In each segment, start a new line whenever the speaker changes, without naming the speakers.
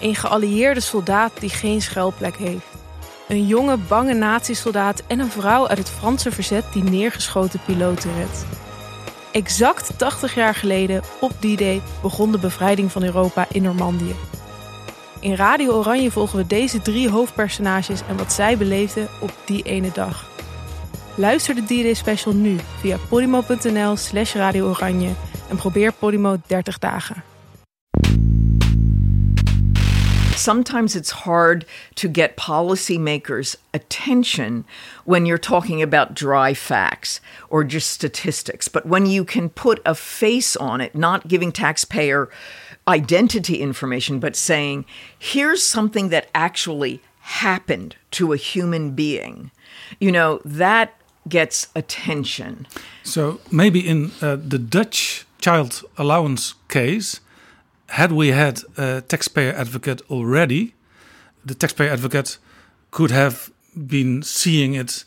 Een geallieerde soldaat die geen schuilplek heeft. Een jonge, bange nazi-soldaat en een vrouw uit het Franse verzet die neergeschoten piloten redt. Exact 80 jaar geleden, op die day, begon de bevrijding van Europa in Normandië. In Radio Oranje volgen we deze drie hoofdpersonages en wat zij beleefden op die ene dag. Luister de D-Day special nu via podimo.nl slash Radio Oranje en probeer Podimo 30 dagen.
Sometimes it's hard to get policymakers' attention when you're talking about dry facts or just statistics. But when you can put a face on it, not giving taxpayer identity information, but saying, here's something that actually happened to a human being, you know, that gets attention.
So maybe in uh, the Dutch child allowance case, had we had a taxpayer advocate already, the taxpayer advocate could have been seeing it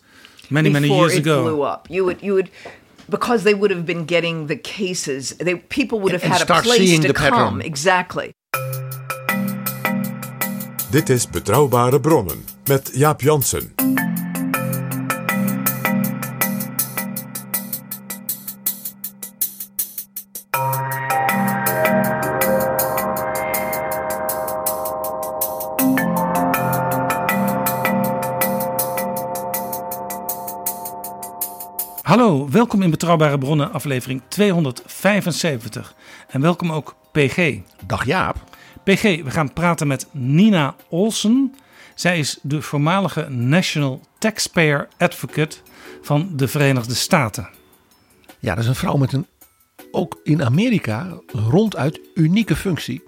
many
Before
many years
it
ago.
blew up. You would you would because they would have been getting the cases. They people would have
And- and
had a
start
place to
the
come.
pattern.
Exactly.
Dit is Betrouwbare Bronnen met Jaap Jansen.
Hallo, welkom in Betrouwbare Bronnen, aflevering 275. En welkom ook PG.
Dag Jaap.
PG, we gaan praten met Nina Olsen. Zij is de voormalige National Taxpayer Advocate van de Verenigde Staten.
Ja, dat is een vrouw met een, ook in Amerika, ronduit unieke functie.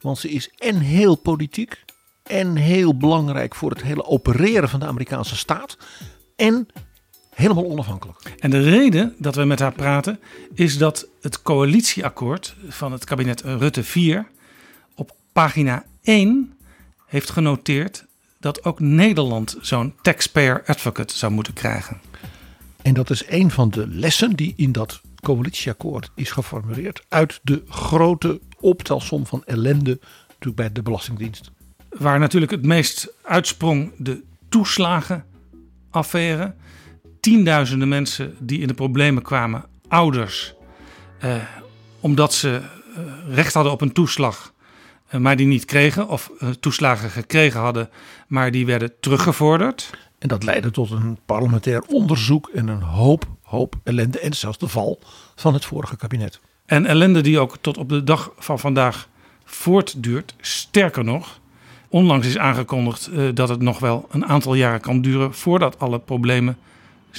Want ze is en heel politiek en heel belangrijk voor het hele opereren van de Amerikaanse staat. En helemaal onafhankelijk.
En de reden dat we met haar praten is dat het coalitieakkoord van het kabinet Rutte 4 op pagina 1 heeft genoteerd dat ook Nederland zo'n taxpayer advocate zou moeten krijgen.
En dat is een van de lessen die in dat coalitieakkoord is geformuleerd. Uit de grote optelsom van ellende natuurlijk bij de Belastingdienst.
Waar natuurlijk het meest uitsprong de toeslagenaffaire. Tienduizenden mensen die in de problemen kwamen, ouders, eh, omdat ze eh, recht hadden op een toeslag, eh, maar die niet kregen, of eh, toeslagen gekregen hadden, maar die werden teruggevorderd.
En dat leidde tot een parlementair onderzoek en een hoop, hoop ellende. En zelfs de val van het vorige kabinet.
En ellende die ook tot op de dag van vandaag voortduurt. Sterker nog, onlangs is aangekondigd dat het nog wel een aantal jaren kan duren voordat alle problemen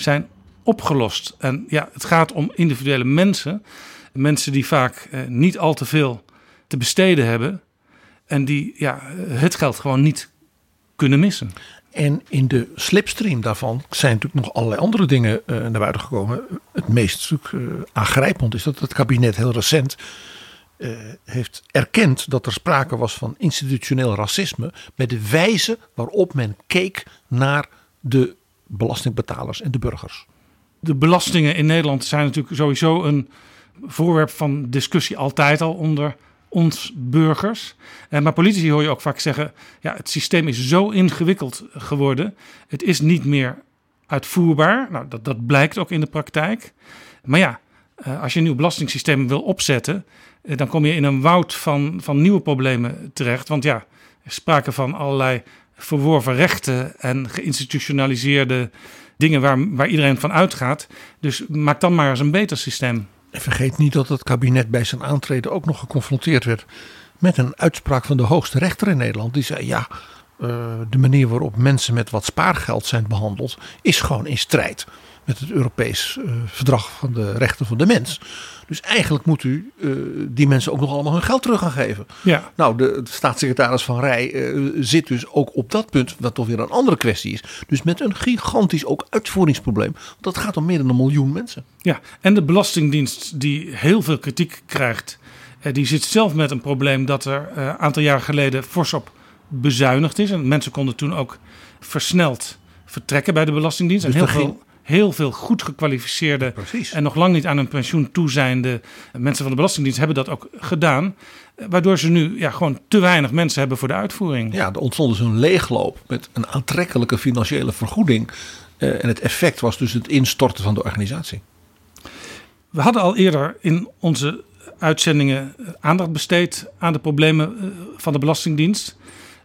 zijn opgelost. En ja, het gaat om individuele mensen. Mensen die vaak eh, niet al te veel te besteden hebben. En die ja, het geld gewoon niet kunnen missen.
En in de slipstream daarvan zijn natuurlijk nog allerlei andere dingen eh, naar buiten gekomen. Het meest eh, aangrijpend is dat het kabinet heel recent eh, heeft erkend dat er sprake was van institutioneel racisme. Met de wijze waarop men keek naar de belastingbetalers en de burgers.
De belastingen in Nederland zijn natuurlijk sowieso een voorwerp van discussie altijd al onder ons burgers. En maar politici hoor je ook vaak zeggen: ja, het systeem is zo ingewikkeld geworden. Het is niet meer uitvoerbaar. Nou, dat, dat blijkt ook in de praktijk. Maar ja, eh, als je een nieuw belastingssysteem wil opzetten, eh, dan kom je in een woud van, van nieuwe problemen terecht. Want ja, er sprake van allerlei verworven rechten en geïnstitutionaliseerde dingen waar, waar iedereen van uitgaat. Dus maak dan maar eens een beter systeem.
En vergeet niet dat het kabinet bij zijn aantreden ook nog geconfronteerd werd met een uitspraak van de hoogste rechter in Nederland. Die zei ja, eh, de manier waarop mensen met wat spaargeld zijn behandeld is gewoon in strijd met het Europees eh, Verdrag van de Rechten van de Mens. Dus eigenlijk moet u eh, die mensen ook nog allemaal hun geld terug gaan geven.
Ja.
Nou, de, de staatssecretaris van Rij eh, zit dus ook op dat punt, wat toch weer een andere kwestie is. Dus met een gigantisch ook uitvoeringsprobleem. Want dat gaat om meer dan een miljoen mensen.
Ja, en de Belastingdienst die heel veel kritiek krijgt, eh, die zit zelf met een probleem dat er een aantal jaar geleden fors op bezuinigd is. En mensen konden toen ook versneld vertrekken bij de Belastingdienst.
Dus
en heel veel, heel veel goed gekwalificeerde
Precies.
en nog lang niet aan hun pensioen toezijnde mensen van de Belastingdienst hebben dat ook gedaan. Waardoor ze nu ja, gewoon te weinig mensen hebben voor de uitvoering.
Ja, er ontstond dus een leegloop met een aantrekkelijke financiële vergoeding. Eh, en het effect was dus het instorten van de organisatie.
We hadden al eerder in onze uitzendingen eh, aandacht besteed aan de problemen eh, van de Belastingdienst.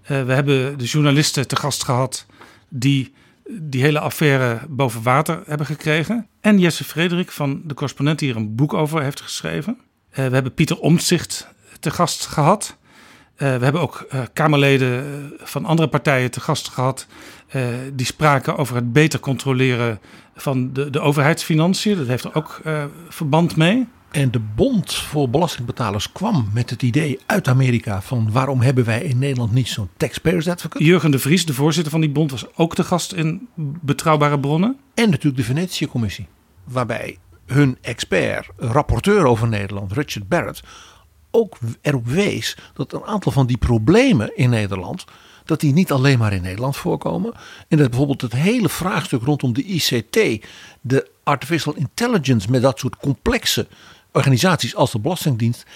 We hebben de journalisten te gast gehad die die hele affaire boven water hebben gekregen. En Jesse Frederik van de correspondent die hier een boek over heeft geschreven. Eh, We hebben Pieter Omtzigt te gast gehad. Eh, we hebben ook eh, Kamerleden van andere partijen te gast gehad. eh, die spraken over het beter controleren van de, de overheidsfinanciën. Dat heeft er ook verband mee.
En de Bond voor Belastingbetalers kwam met het idee uit Amerika van waarom hebben wij in Nederland niet zo'n taxpayers advocate?
Jurgen de Vries, de voorzitter van die bond, was ook te gast in Betrouwbare Bronnen.
En natuurlijk de Venetië-commissie, waarbij hun expert, rapporteur over Nederland, Richard Barrett, ook erop wees dat een aantal van die problemen in Nederland, dat die niet alleen maar in Nederland voorkomen. En dat bijvoorbeeld het hele vraagstuk rondom de ICT, de artificial intelligence met dat soort complexe organisaties als de Belastingdienst,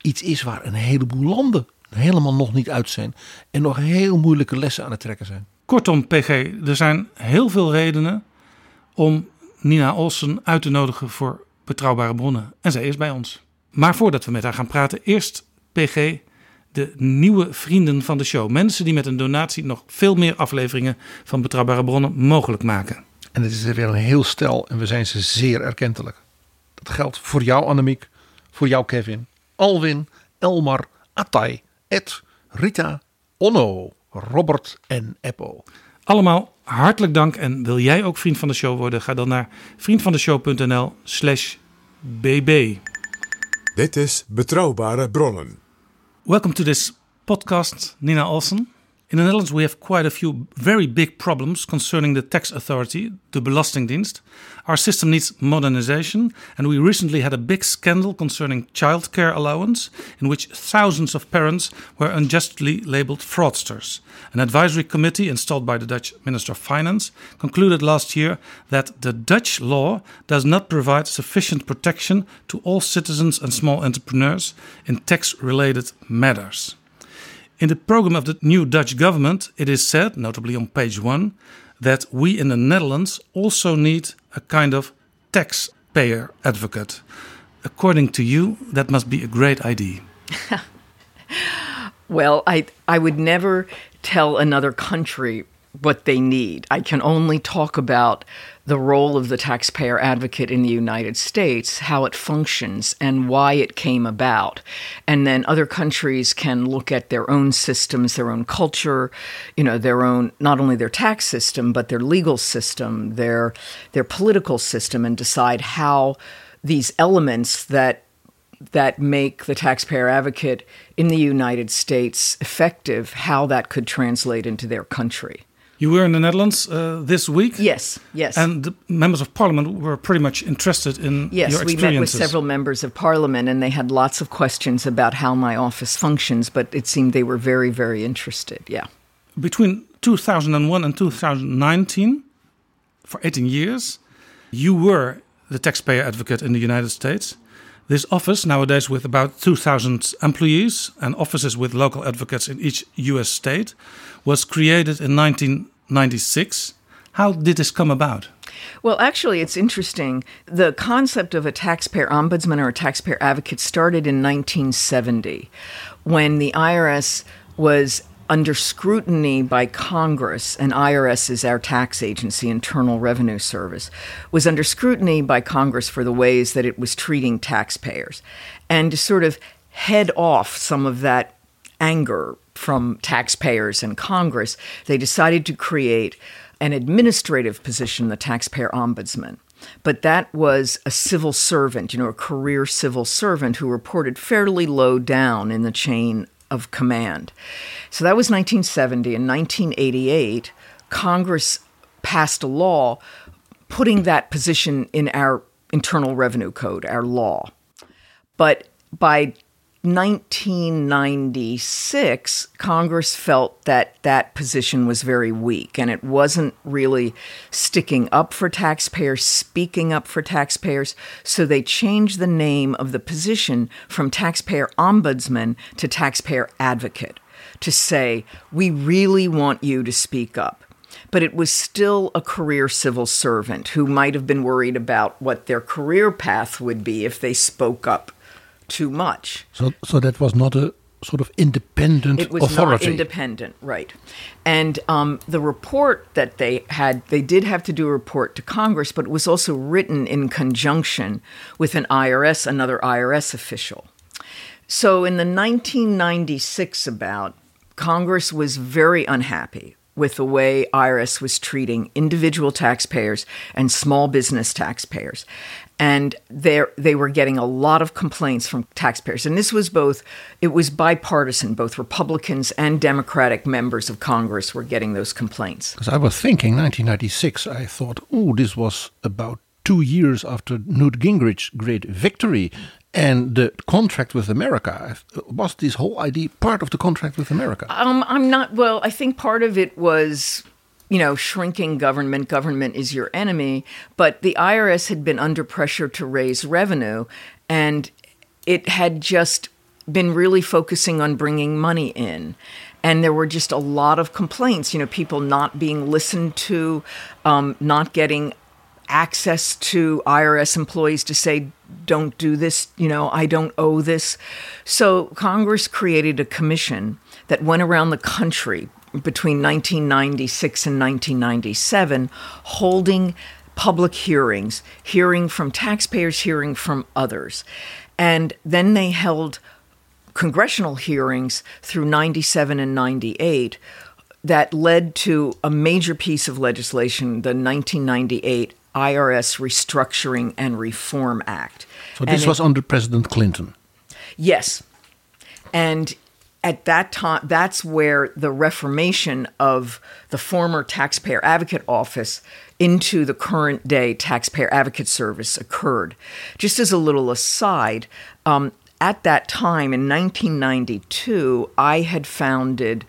iets is waar een heleboel landen helemaal nog niet uit zijn en nog heel moeilijke lessen aan het trekken zijn.
Kortom, PG, er zijn heel veel redenen om Nina Olsen uit te nodigen voor Betrouwbare Bronnen. En zij is bij ons. Maar voordat we met haar gaan praten, eerst PG, de nieuwe vrienden van de show. Mensen die met een donatie nog veel meer afleveringen van Betrouwbare Bronnen mogelijk maken.
En het is er weer een heel stel en we zijn ze zeer erkentelijk. Dat geldt voor jou Annemiek, voor jou Kevin, Alwin, Elmar, Attai, Ed, Rita, Onno, Robert en Eppo.
Allemaal hartelijk dank. En wil jij ook vriend van de show worden? Ga dan naar vriendvandeshow.nl slash bb.
Dit is Betrouwbare Bronnen.
Welcome to this podcast, Nina Olsen. In the Netherlands, we have quite a few very big problems concerning the tax authority, the Belastingdienst. Our system needs modernization, and we recently had a big scandal concerning childcare allowance, in which thousands of parents were unjustly labeled fraudsters. An advisory committee installed by the Dutch Minister of Finance concluded last year that the Dutch law does not provide sufficient protection to all citizens and small entrepreneurs in tax related matters. In the program of the new Dutch government, it is said, notably on page one, that we in the Netherlands also need a kind of taxpayer advocate. According to you, that must be a great idea.
Well, I I would never tell another country what they need. I can only talk about the role of the taxpayer advocate in the United States, how it functions, and why it came about. And then other countries can look at their own systems, their own culture, you know, their own not only their tax system, but their legal system, their their political system, and decide how these elements that that make the taxpayer advocate in the United States effective, how that could translate into their country.
You were in the Netherlands uh, this week.
Yes, yes.
And the members of parliament were pretty much interested in
Yes,
your
we met with several members of parliament and they had lots of questions about how my office functions, but it seemed they were very, very interested. Yeah.
Between 2001 and 2019, for 18 years, you were the taxpayer advocate in the United States. This office, nowadays with about 2,000 employees and offices with local advocates in each US state, was created in 1996. How did this come about?
Well, actually, it's interesting. The concept of a taxpayer ombudsman or a taxpayer advocate started in 1970 when the IRS was under scrutiny by Congress, and IRS is our tax agency, Internal Revenue Service, was under scrutiny by Congress for the ways that it was treating taxpayers. And to sort of head off some of that anger from taxpayers and Congress, they decided to create an administrative position, the taxpayer ombudsman. but that was a civil servant, you know, a career civil servant who reported fairly low down in the chain of command. So that was 1970. In 1988, Congress passed a law putting that position in our Internal Revenue Code, our law. But by 1996, Congress felt that that position was very weak and it wasn't really sticking up for taxpayers, speaking up for taxpayers. So they changed the name of the position from taxpayer ombudsman to taxpayer advocate to say, we really want you to speak up. But it was still a career civil servant who might have been worried about what their career path would be if they spoke up too much.
So, so that was not a sort of independent
it was
authority.
not independent, right? And um, the report that they had, they did have to do a report to Congress, but it was also written in conjunction with an IRS, another IRS official. So in the 1996 about, Congress was very unhappy with the way IRS was treating individual taxpayers and small business taxpayers and they were getting a lot of complaints from taxpayers and this was both it was bipartisan both republicans and democratic members of congress were getting those complaints
because i was thinking 1996 i thought oh this was about two years after newt gingrich's great victory and the contract with America was this whole idea part of the contract with America?
Um, I'm not. Well, I think part of it was you know, shrinking government, government is your enemy. But the IRS had been under pressure to raise revenue, and it had just been really focusing on bringing money in. And there were just a lot of complaints, you know, people not being listened to, um, not getting access to IRS employees to say, don't do this, you know, I don't owe this. So Congress created a commission that went around the country between 1996 and 1997 holding public hearings, hearing from taxpayers, hearing from others. And then they held congressional hearings through 97 and 98 that led to a major piece of legislation, the 1998 IRS Restructuring and Reform Act.
So this
and
was
it,
under President Clinton?
Yes. And at that time, that's where the reformation of the former Taxpayer Advocate Office into the current day Taxpayer Advocate Service occurred. Just as a little aside, um, at that time in 1992, I had founded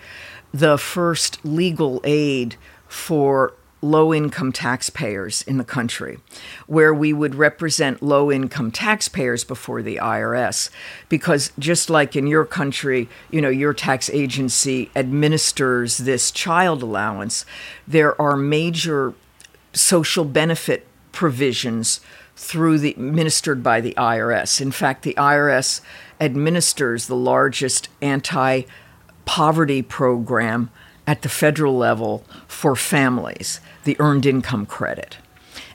the first legal aid for low income taxpayers in the country, where we would represent low income taxpayers before the IRS. Because just like in your country, you know, your tax agency administers this child allowance, there are major social benefit provisions through the administered by the IRS. In fact, the IRS administers the largest anti poverty program at the federal level for families the earned income credit.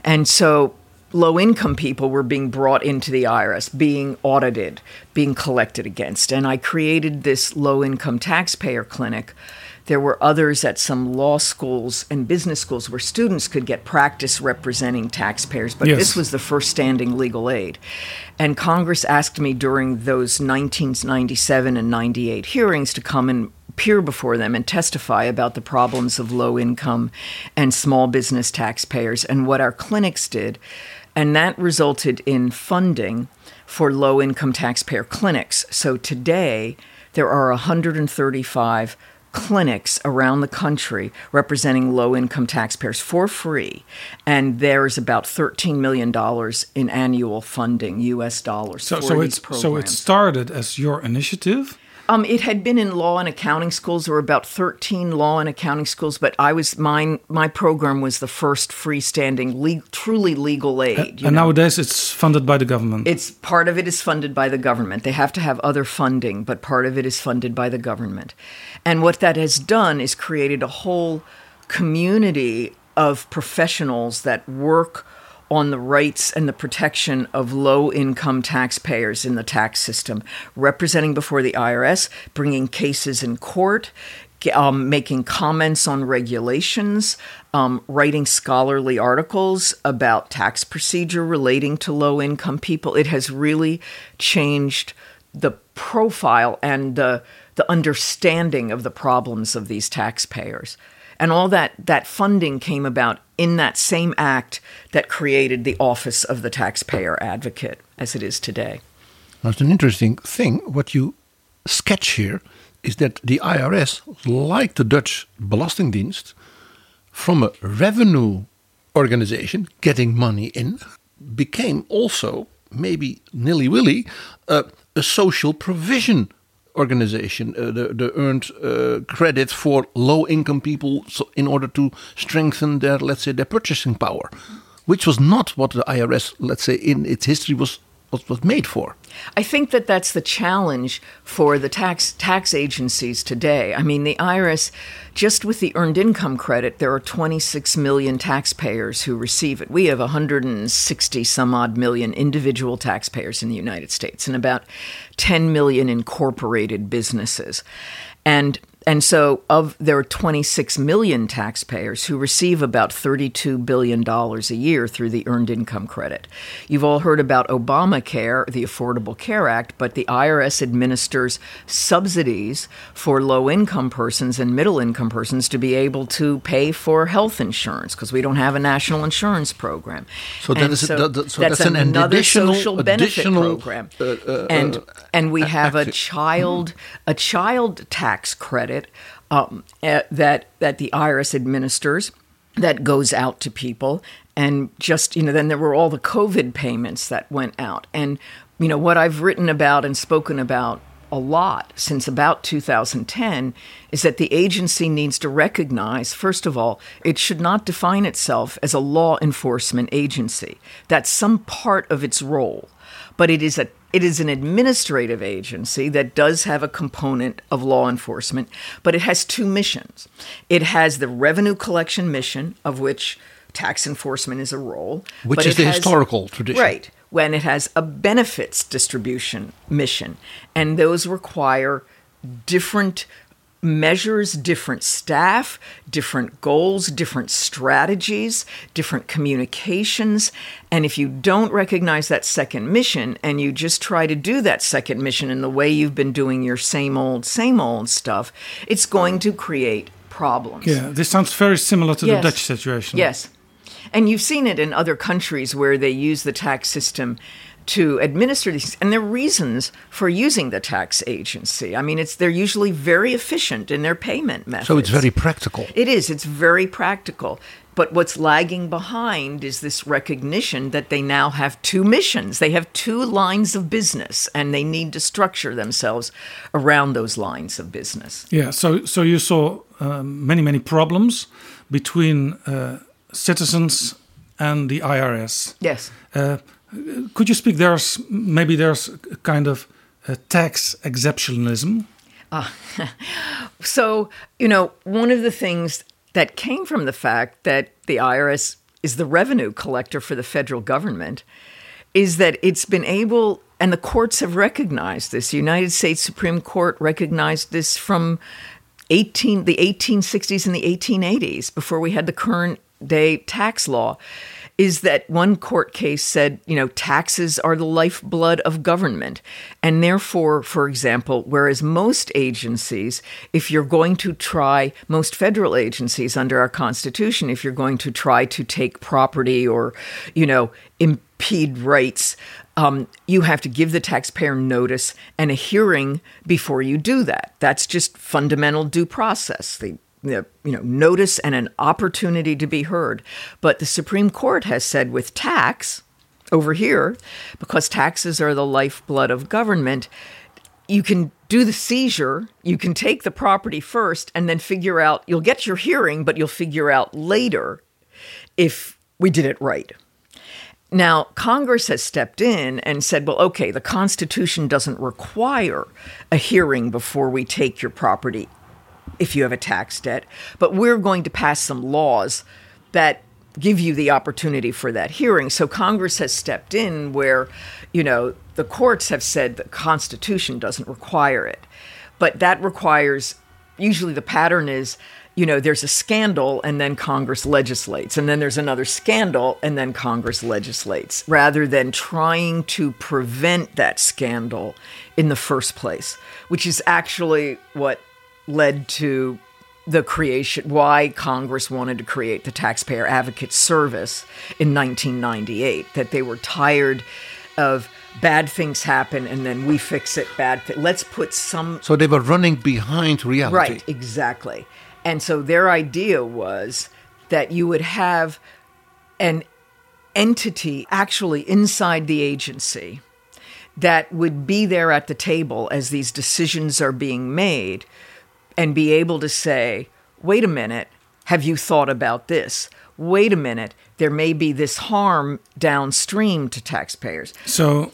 And so low income people were being brought into the IRS, being audited, being collected against. And I created this low income taxpayer clinic. There were others at some law schools and business schools where students could get practice representing taxpayers, but
yes.
this was the first standing legal aid. And Congress asked me during those 1997 and 98 hearings to come and appear before them and testify about the problems of low income and small business taxpayers and what our clinics did. And that resulted in funding for low income taxpayer clinics. So today, there are 135 clinics around the country representing low income taxpayers for free. And there's about $13 million in annual funding, US dollars.
So,
for
so,
these
it,
programs.
so it started as your initiative?
Um, it had been in law and accounting schools. There were about thirteen law and accounting schools, but I was mine. My program was the first freestanding, le- truly legal aid.
and
know.
nowadays, it's funded by the government.
It's part of it is funded by the government. They have to have other funding, but part of it is funded by the government. And what that has done is created a whole community of professionals that work on the rights and the protection of low income taxpayers in the tax system, representing before the IRS, bringing cases in court, um, making comments on regulations, um, writing scholarly articles about tax procedure relating to low income people. It has really changed the profile and the, the understanding of the problems of these taxpayers. And all that, that funding came about in that same act that created the Office of the Taxpayer Advocate as it is today.
That's an interesting thing. What you sketch here is that the IRS, like the Dutch Belastingdienst, from a revenue organization getting money in, became also, maybe nilly willy, uh, a social provision organization. Uh, the, the earned uh, credit for low income people so in order to strengthen their, let's say, their purchasing power, which was not what the IRS, let's say, in its history was was, was made for.
I think that that's the challenge for the tax tax agencies today. I mean, the IRS, just with the earned income credit, there are 26 million taxpayers who receive it. We have 160 some odd million individual taxpayers in the United States and about 10 million incorporated businesses. And and so, of there are 26 million taxpayers who receive about $32 billion a year through the Earned Income Credit. You've all heard about Obamacare, the Affordable Care Act, but the IRS administers subsidies for low income persons and middle income persons to be able to pay for health insurance because we don't have a national insurance program.
So, that is,
so
that, so
that's,
that's an
another
additional,
social benefit
additional,
program.
uh, uh,
and
uh,
and we have a child a child tax credit um, uh, that that the IRS administers that goes out to people and just you know then there were all the covid payments that went out and you know what I've written about and spoken about a lot since about 2010 is that the agency needs to recognize, first of all, it should not define itself as a law enforcement agency. That's some part of its role, but it is a it is an administrative agency that does have a component of law enforcement, but it has two missions. It has the revenue collection mission, of which tax enforcement is a role,
Which is the
has-
historical tradition.
Right when it has a benefits distribution mission. And those require different measures, different staff, different goals, different strategies, different communications. And if you don't recognize that second mission and you just try to do that second mission in the way you've been doing your same old, same old stuff, it's going to create problems.
Yeah, this sounds very similar to
Yes.
the Dutch situation.
Yes. And you've seen it in other countries where they use the tax system to administer these and there are reasons for using the tax agency. I mean it's they're usually very efficient in their payment methods.
So it's very practical.
It is, it's very practical. But what's lagging behind is this recognition that they now have two missions. They have two lines of business and they need to structure themselves around those lines of business.
Yeah, so so you saw um, many many problems between uh, citizens and the IRS.
Yes.
Uh, could you speak? There's maybe there's a kind of uh, tax exceptionalism.
So, you know, one of the things that came from the fact that the IRS is the revenue collector for the federal government is that it's been able, and the courts have recognized this. The United States Supreme Court recognized this from 18, the 1860s and the 1880s, before we had the current day tax law is that one court case said, you know, taxes are the lifeblood of government. And therefore, for example, whereas most agencies, if you're going to try, most federal agencies under our Constitution, if you're going to try to take property or, you know, impede rights, um, you have to give the taxpayer notice and a hearing before you do that. That's just fundamental due process. The you know notice and an opportunity to be heard. But the Supreme Court has said with tax over here, because taxes are the lifeblood of government, you can do the seizure, you can take the property first, and then figure out you'll get your hearing, but you'll figure out later if we did it right. Now, Congress has stepped in and said, well, okay, the Constitution doesn't require a hearing before we take your property if you have a tax debt, but we're going to pass some laws that give you the opportunity for that hearing. So Congress has stepped in where, you know, the courts have said the Constitution doesn't require it. But that requires usually the pattern is you know, there's a scandal and then Congress legislates, and then there's another scandal and then Congress legislates, rather than trying to prevent that scandal in the first place, which is actually what led to the creation, why Congress wanted to create the Taxpayer Advocate Service in 1998, that they were tired of bad things happen and then we fix it bad th- let's put some
So they were running behind reality.
Right, exactly. And so their idea was that you would have an entity actually inside the agency that would be there at the table as these decisions are being made and be able to say, wait a minute, have you thought about this? Wait a minute, there may be this harm downstream to taxpayers.
So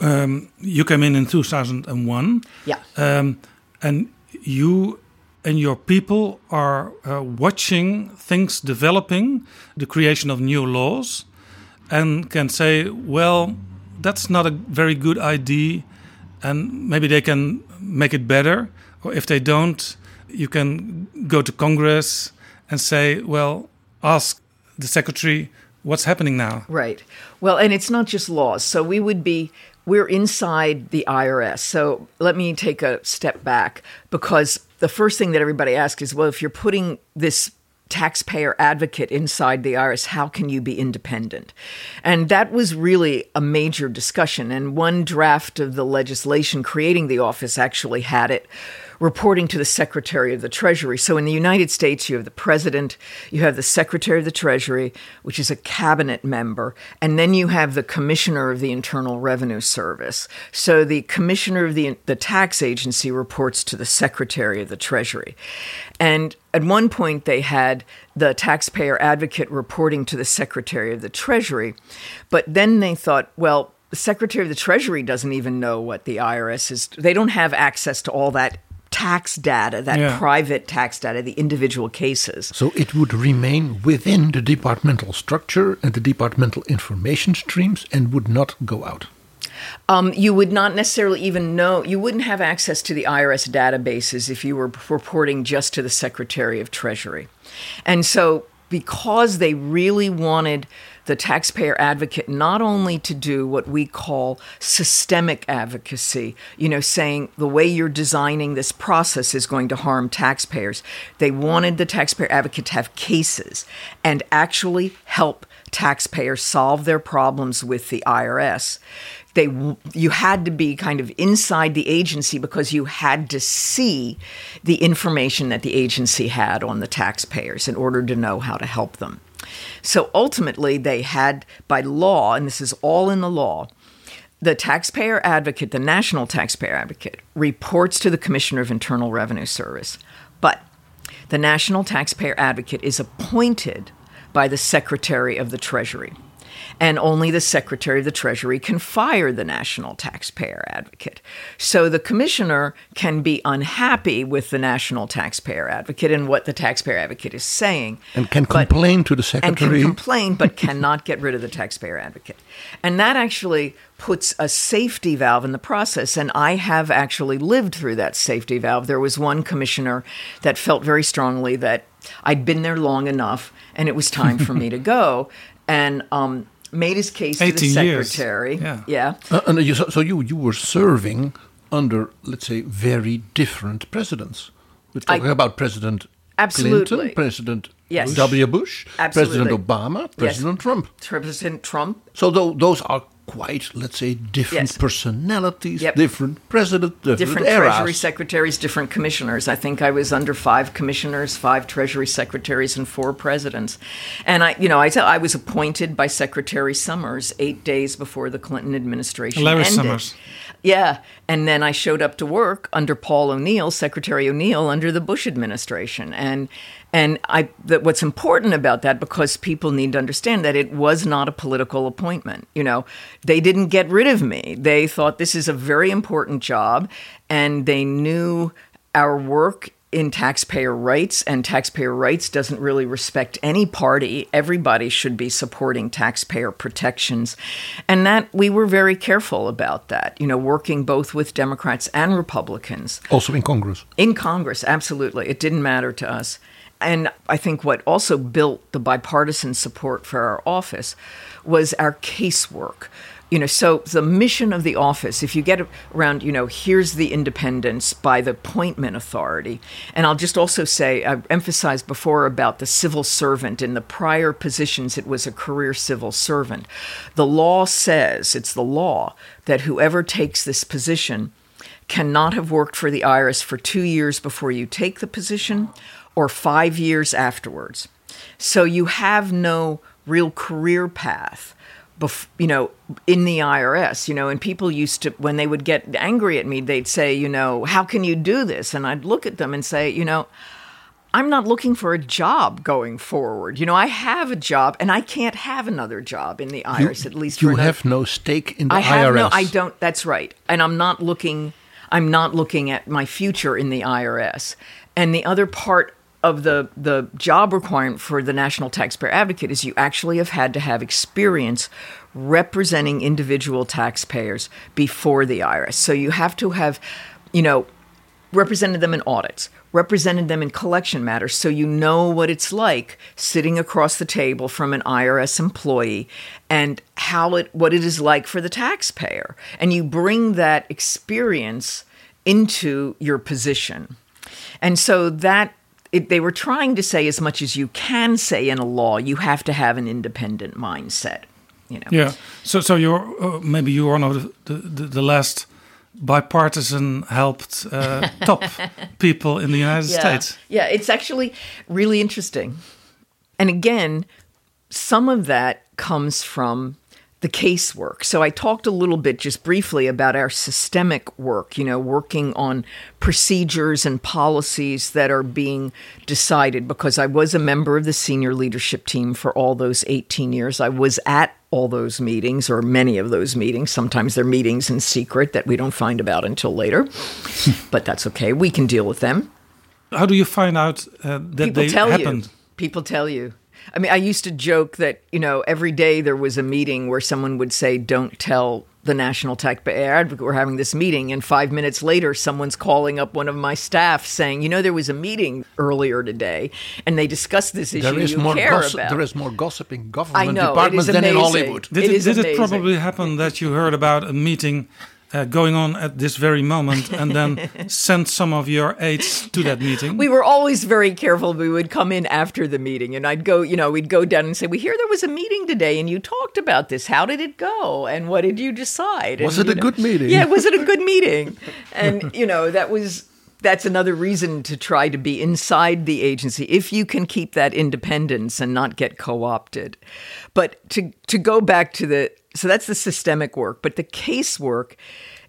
um, you came in in 2001.
Yeah.
Um, and you and your people are uh, watching things developing, the creation of new laws, and can say, well, that's not a very good idea, and maybe they can make it better. Or if they don't, you can go to Congress and say, well, ask the secretary what's happening now.
Right. Well, and it's not just laws. So we would be we're inside the IRS. So let me take a step back because the first thing that everybody asks is well, if you're putting this taxpayer advocate inside the IRS, how can you be independent? And that was really a major discussion. And one draft of the legislation creating the office actually had it reporting to the Secretary of the Treasury. So in the United States, you have the President, you have the Secretary of the Treasury, which is a cabinet member, and then you have the Commissioner of the Internal Revenue Service. So the Commissioner of the, the Tax Agency reports to the Secretary of the Treasury. And at one point, they had the taxpayer advocate reporting to the Secretary of the Treasury, but then they thought, well, the Secretary of the Treasury doesn't even know what the IRS is. They don't have access to all that tax data, that
Yeah.
private tax data, the individual cases.
So it would remain within the departmental structure and the departmental information streams and would not go out.
Um, you would not necessarily even know, you wouldn't have access to the IRS databases if you were reporting just to the Secretary of Treasury. And so, because they really wanted the taxpayer advocate not only to do what we call systemic advocacy, you know, saying the way you're designing this process is going to harm taxpayers, they wanted the taxpayer advocate to have cases and actually help taxpayers solve their problems with the IRS. They you had to be kind of inside the agency because you had to see the information that the agency had on the taxpayers in order to know how to help them. So ultimately they had by law and this is all in the law the taxpayer advocate, the national taxpayer advocate, reports to the Commissioner of Internal Revenue Service. But the national taxpayer advocate is appointed by the Secretary of the Treasury. And only the Secretary of the Treasury can fire the national taxpayer advocate. So the commissioner can be unhappy with the national taxpayer advocate and what the taxpayer advocate is saying.
And can
but-
complain to the Secretary.
and can complain but cannot get rid of the taxpayer advocate. And that actually puts a safety valve in the process. And I have actually lived through that safety valve. There was one commissioner that felt very strongly that I'd been there long enough and it was time for me to go. And um, made his case to the
18 years.
secretary.
Yeah.
yeah.
Uh, and you, so so you, you were serving under, let's say, very different presidents. We're talking about President
Absolutely.
Clinton, President
Yes.
W. Bush,
Absolutely.
President Obama, President Trump.
President Trump
So tho- those are quite, let's say, different
Yes.
personalities,
Yep.
different presidents, different,
different
eras.
treasury secretaries, different commissioners. I think I was under five commissioners, five treasury secretaries, and four presidents. And I, you know, I I was appointed by Secretary Summers eight days before the Clinton administration
Larry
ended.
Summers.
Yeah, and then I showed up to work under Paul O'Neill, Secretary O'Neill, under the Bush administration, and and I that what's important about that because people need to understand that it was not a political appointment. You know, they didn't get rid of me. They thought this is a very important job, and they knew our work in taxpayer rights, and taxpayer rights doesn't really respect any party. Everybody should be supporting taxpayer protections. And that we were very careful about that, you know, working both with Democrats and Republicans.
Also in Congress.
In Congress, absolutely. It didn't matter to us. And I think what also built the bipartisan support for our office was our casework. You know, so the mission of the office, if you get around, you know, here's the independence by the appointment authority. And I'll just also say, I emphasized before about the civil servant. In the prior positions, it was a career civil servant. The law says, it's the law, that whoever takes this position cannot have worked for the IRS for two years before you take the position or five years afterwards. So you have no real career path. Bef- you know, in the IRS, you know, and people used to, when they would get angry at me, they'd say, you know, how can you do this? And I'd look at them and say, you know, I'm not looking for a job going forward. You know, I have a job and I can't have another job in the IRS,
you,
at least
you
another-
have no stake in the
I have
IRS.
no, I don't. That's right. And I'm not looking. I'm not looking at my future in the IRS. And the other part of the the job requirement for the National Taxpayer Advocate is you actually have had to have experience representing individual taxpayers before the IRS. So you have to have, you know, represented them in audits, represented them in collection matters, so you know what it's like sitting across the table from an IRS employee and how it what it is like for the taxpayer. And you bring that experience into your position. And so that it, they were trying to say as much as you can say in a law, you have to have an independent mindset. You know.
Yeah. So, so you're uh, maybe you are one of the, the, the last bipartisan helped uh, top people in the United
yeah.
States.
Yeah, it's actually really interesting. And again, some of that comes from the casework. So I talked a little bit just briefly about our systemic work, you know, working on procedures and policies that are being decided because I was a member of the senior leadership team for all those 18 years. I was at all those meetings or many of those meetings. Sometimes they're meetings in secret that we don't find about until later. but that's okay. We can deal with them.
How do you find out uh, that
People
they
tell
happened?
you. People tell you. I mean, I used to joke that, you know, every day there was a meeting where someone would say, don't tell the National Taxpayer Advocate we're having this meeting. And five minutes later, someone's calling up one of my staff saying, you know, there was a meeting earlier today and they discussed this issue
There is
you
more
care
gossip.
about.
There is more gossip in government
know,
departments than in. Hollywood.
Did
It
it,
is
did it probably happen that you heard about a meeting uh, going on at this very moment and then send some of your aides to that meeting?
we were always very careful. We would come in after the meeting and I'd go, you know, we'd go down and say, We hear there was a meeting today and you talked about this. How did it go? And what did you decide?
Was
And,
it
you
a good meeting?
Yeah, was it a good meeting? And, you know, that was that's another reason to try to be inside the agency if you can keep that independence and not get co-opted. But to to go back to the so that's the systemic work, but the casework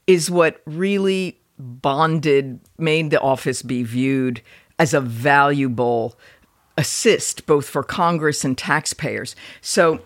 is what really bonded made the office be viewed as a valuable assist both for Congress and taxpayers. So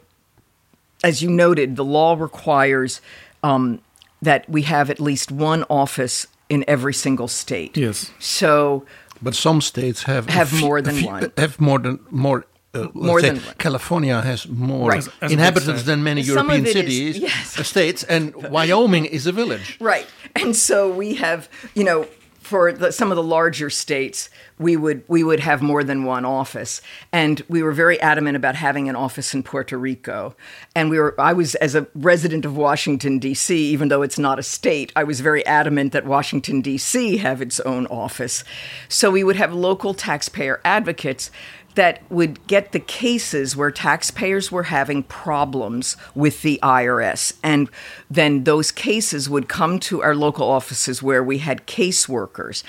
as you noted, the law requires um, that we have at least one office in every single state.
Yes.
So
But some states have
Have
few-
more than
few-
one.
Have more than more. Uh,
More than.
California has more
Right. As-
as a big
inhabitants than many
Some
European
it is-
cities,
yes.
uh, states, and Wyoming is a village.
Right. And so we have, you know, for the, some of the larger states, we would we would have more than one office, and we were very adamant about having an office in Puerto Rico. And we were I was as a resident of Washington D.C., even though it's not a state, I was very adamant that Washington D.C. have its own office. So we would have local taxpayer advocates that would get the cases where taxpayers were having problems with the IRS. And then those cases would come to our local offices where we had caseworkers.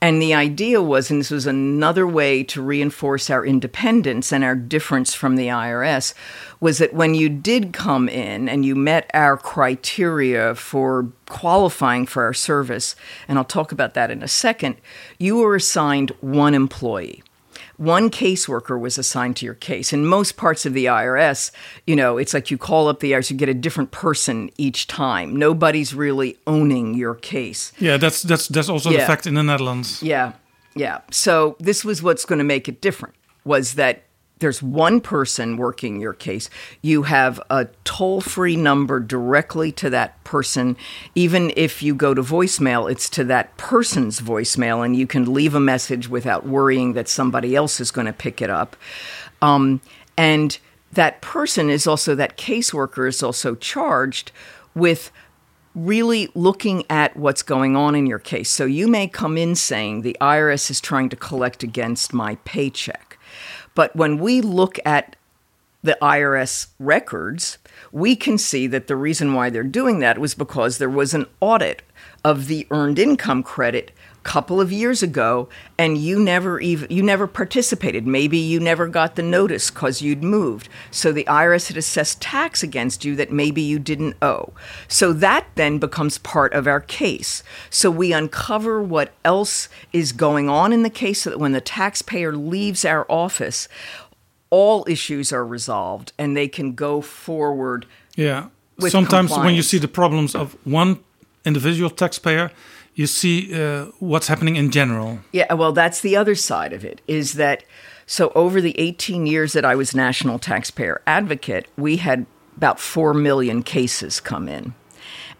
And the idea was, and this was another way to reinforce our independence and our difference from the IRS, was that when you did come in and you met our criteria for qualifying for our service, and I'll talk about that in a second, you were assigned one employee one caseworker was assigned to your case. In most parts of the IRS, you know, it's like you call up the IRS, you get a different person each time. Nobody's really owning your case.
Yeah, that's that's that's also the fact in the Netherlands.
Yeah. Yeah. So this was what's going to make it different was that there's one person working your case. You have a toll free number directly to that person. Even if you go to voicemail, it's to that person's voicemail, and you can leave a message without worrying that somebody else is going to pick it up. Um, and that person is also, that caseworker is also charged with really looking at what's going on in your case. So you may come in saying the IRS is trying to collect against my paycheck. But when we look at the IRS records, we can see that the reason why they're doing that was because there was an audit of the earned income credit couple of years ago and you never even you never participated. Maybe you never got the notice cuz you'd moved. So the IRS had assessed tax against you that maybe you didn't owe. So that then becomes part of our case. So we uncover what else is going on in the case so that when the taxpayer leaves our office all issues are resolved and they can go forward
Yeah. Sometimes when you see the problems of one individual taxpayer, you see uh, what's happening in general.
Yeah, well, that's the other side of it is that so over the 18 years that I was National Taxpayer Advocate, we had about 4 million cases come in.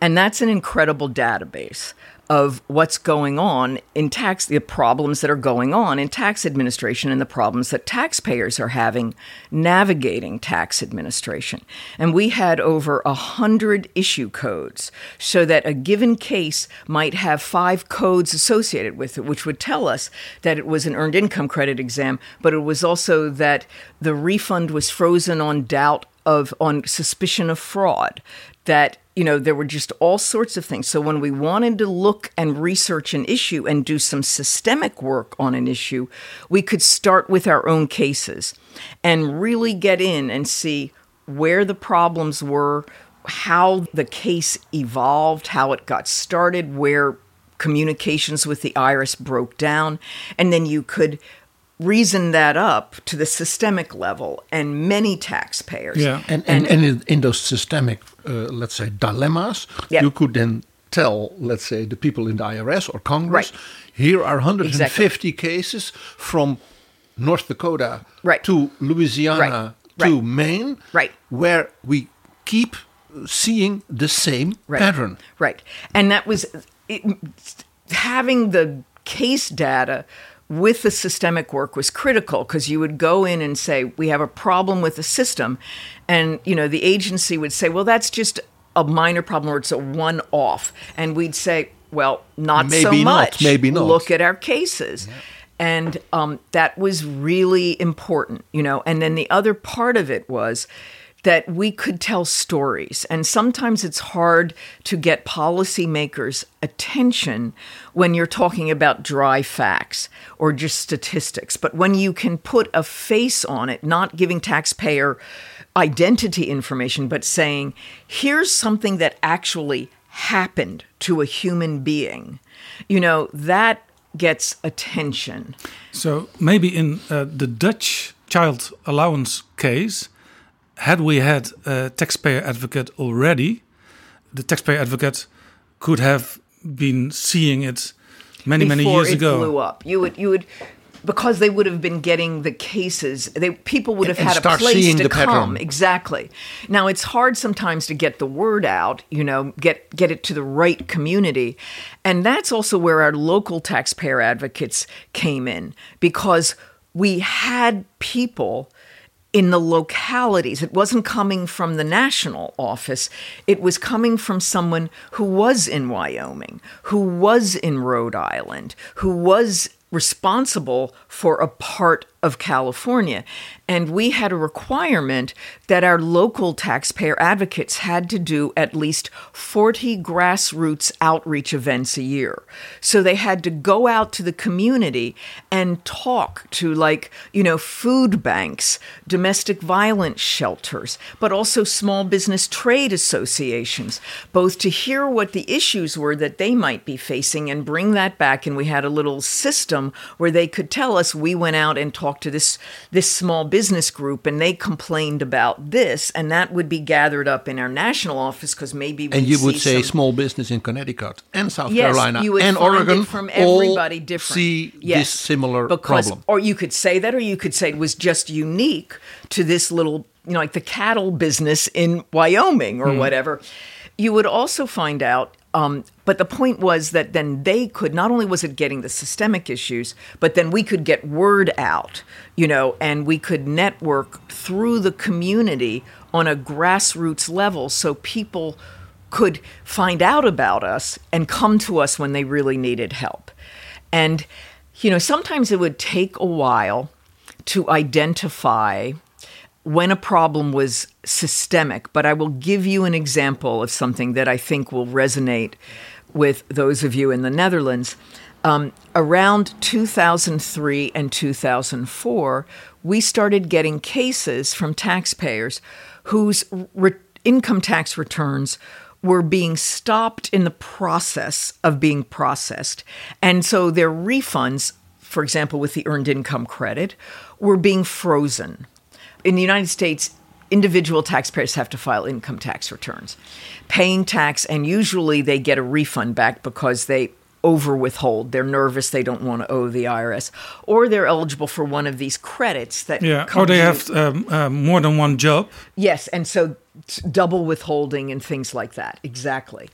And that's an incredible database of what's going on in tax, the problems that are going on in tax administration and the problems that taxpayers are having navigating tax administration. And we had over a hundred issue codes so that a given case might have five codes associated with it, which would tell us that it was an earned income credit exam, but it was also that the refund was frozen on doubt of on suspicion of fraud that you know there were just all sorts of things. So when we wanted to look and research an issue and do some systemic work on an issue we could start with our own cases and really get in and see where the problems were how the case evolved how it got started where communications with the IRS broke down and then you could reason that up to the systemic level and many taxpayers
Yeah.
And, and, and in, in those systemic, uh, let's say, dilemmas,
Yep.
you could then tell, let's say, the people in the IRS or Congress,
Right.
here are 150 cases from North Dakota
Right.
to Louisiana
Right.
to
Right.
Maine,
Right.
where we keep seeing the same
Right.
pattern.
Right. And that was it, having the case data with the systemic work was critical because you would go in and say we have a problem with the system and you know the agency would say well that's just a minor problem or it's a one off and we'd say well not so
Maybe not,
much.
maybe not.
look at our cases. And um, that was really important you know and then the other part of it was that we could tell stories. And sometimes it's hard to get policymakers' attention when you're talking about dry facts or just statistics. But when you can put a face on it, not giving taxpayer identity information, but saying, here's something that actually happened to a human being, you know, that gets attention.
So maybe in uh, the Dutch child allowance case, had we had a taxpayer advocate already, the taxpayer advocate could have been seeing it many many
before
years
it
ago.
blew up. You would you would because they would have been getting the cases. They people would have
And
had a place
seeing
to
the
come.
pattern.
Exactly. Now it's hard sometimes to get the word out. You know, get get it to the right community, and that's also where our local taxpayer advocates came in because we had people in the localities. It wasn't coming from the national office. It was coming from someone who was in Wyoming, who was in Rhode Island, who was responsible for a part of California. And we had a requirement that our local taxpayer advocates had to do at least 40 grassroots outreach events a year. So they had to go out to the community and talk to, like, you know, food banks, domestic violence shelters, but also small business trade associations, both to hear what the issues were that they might be facing and bring that back. And we had a little system where they could tell us we went out and talked to this, this small business group and they complained about this, and that would be gathered up in our national office because maybe
And you would say
some-
small business in Connecticut and South
Yes,
Carolina
you would
and Oregon
from everybody
all
different.
see
Yes,
this similar
because,
problem.
Or you could say that, or you could say it was just unique to this little, you know, like the cattle business in Wyoming or hmm. whatever. You would also find out. Um, but the point was that then they could not only was it getting the systemic issues, but then we could get word out, you know, and we could network through the community on a grassroots level, so people could find out about us and come to us when they really needed help. And, you know, sometimes it would take a while to identify when a problem was systemic, but I will give you an example of something that I think will resonate with those of you in the Netherlands. Um, around 2003 and 2004, we started getting cases from taxpayers whose re- income tax returns were being stopped in the process of being processed. And so their refunds, for example, with the earned income credit, were being frozen. In the United States, individual taxpayers have to file income tax returns, paying tax, and usually they get a refund back because they over withhold. They're nervous, they don't want to owe the IRS, or they're eligible for one of these credits that
Yeah, or they have um, uh, more than one job.
Yes, and so double withholding and things like that. Exactly.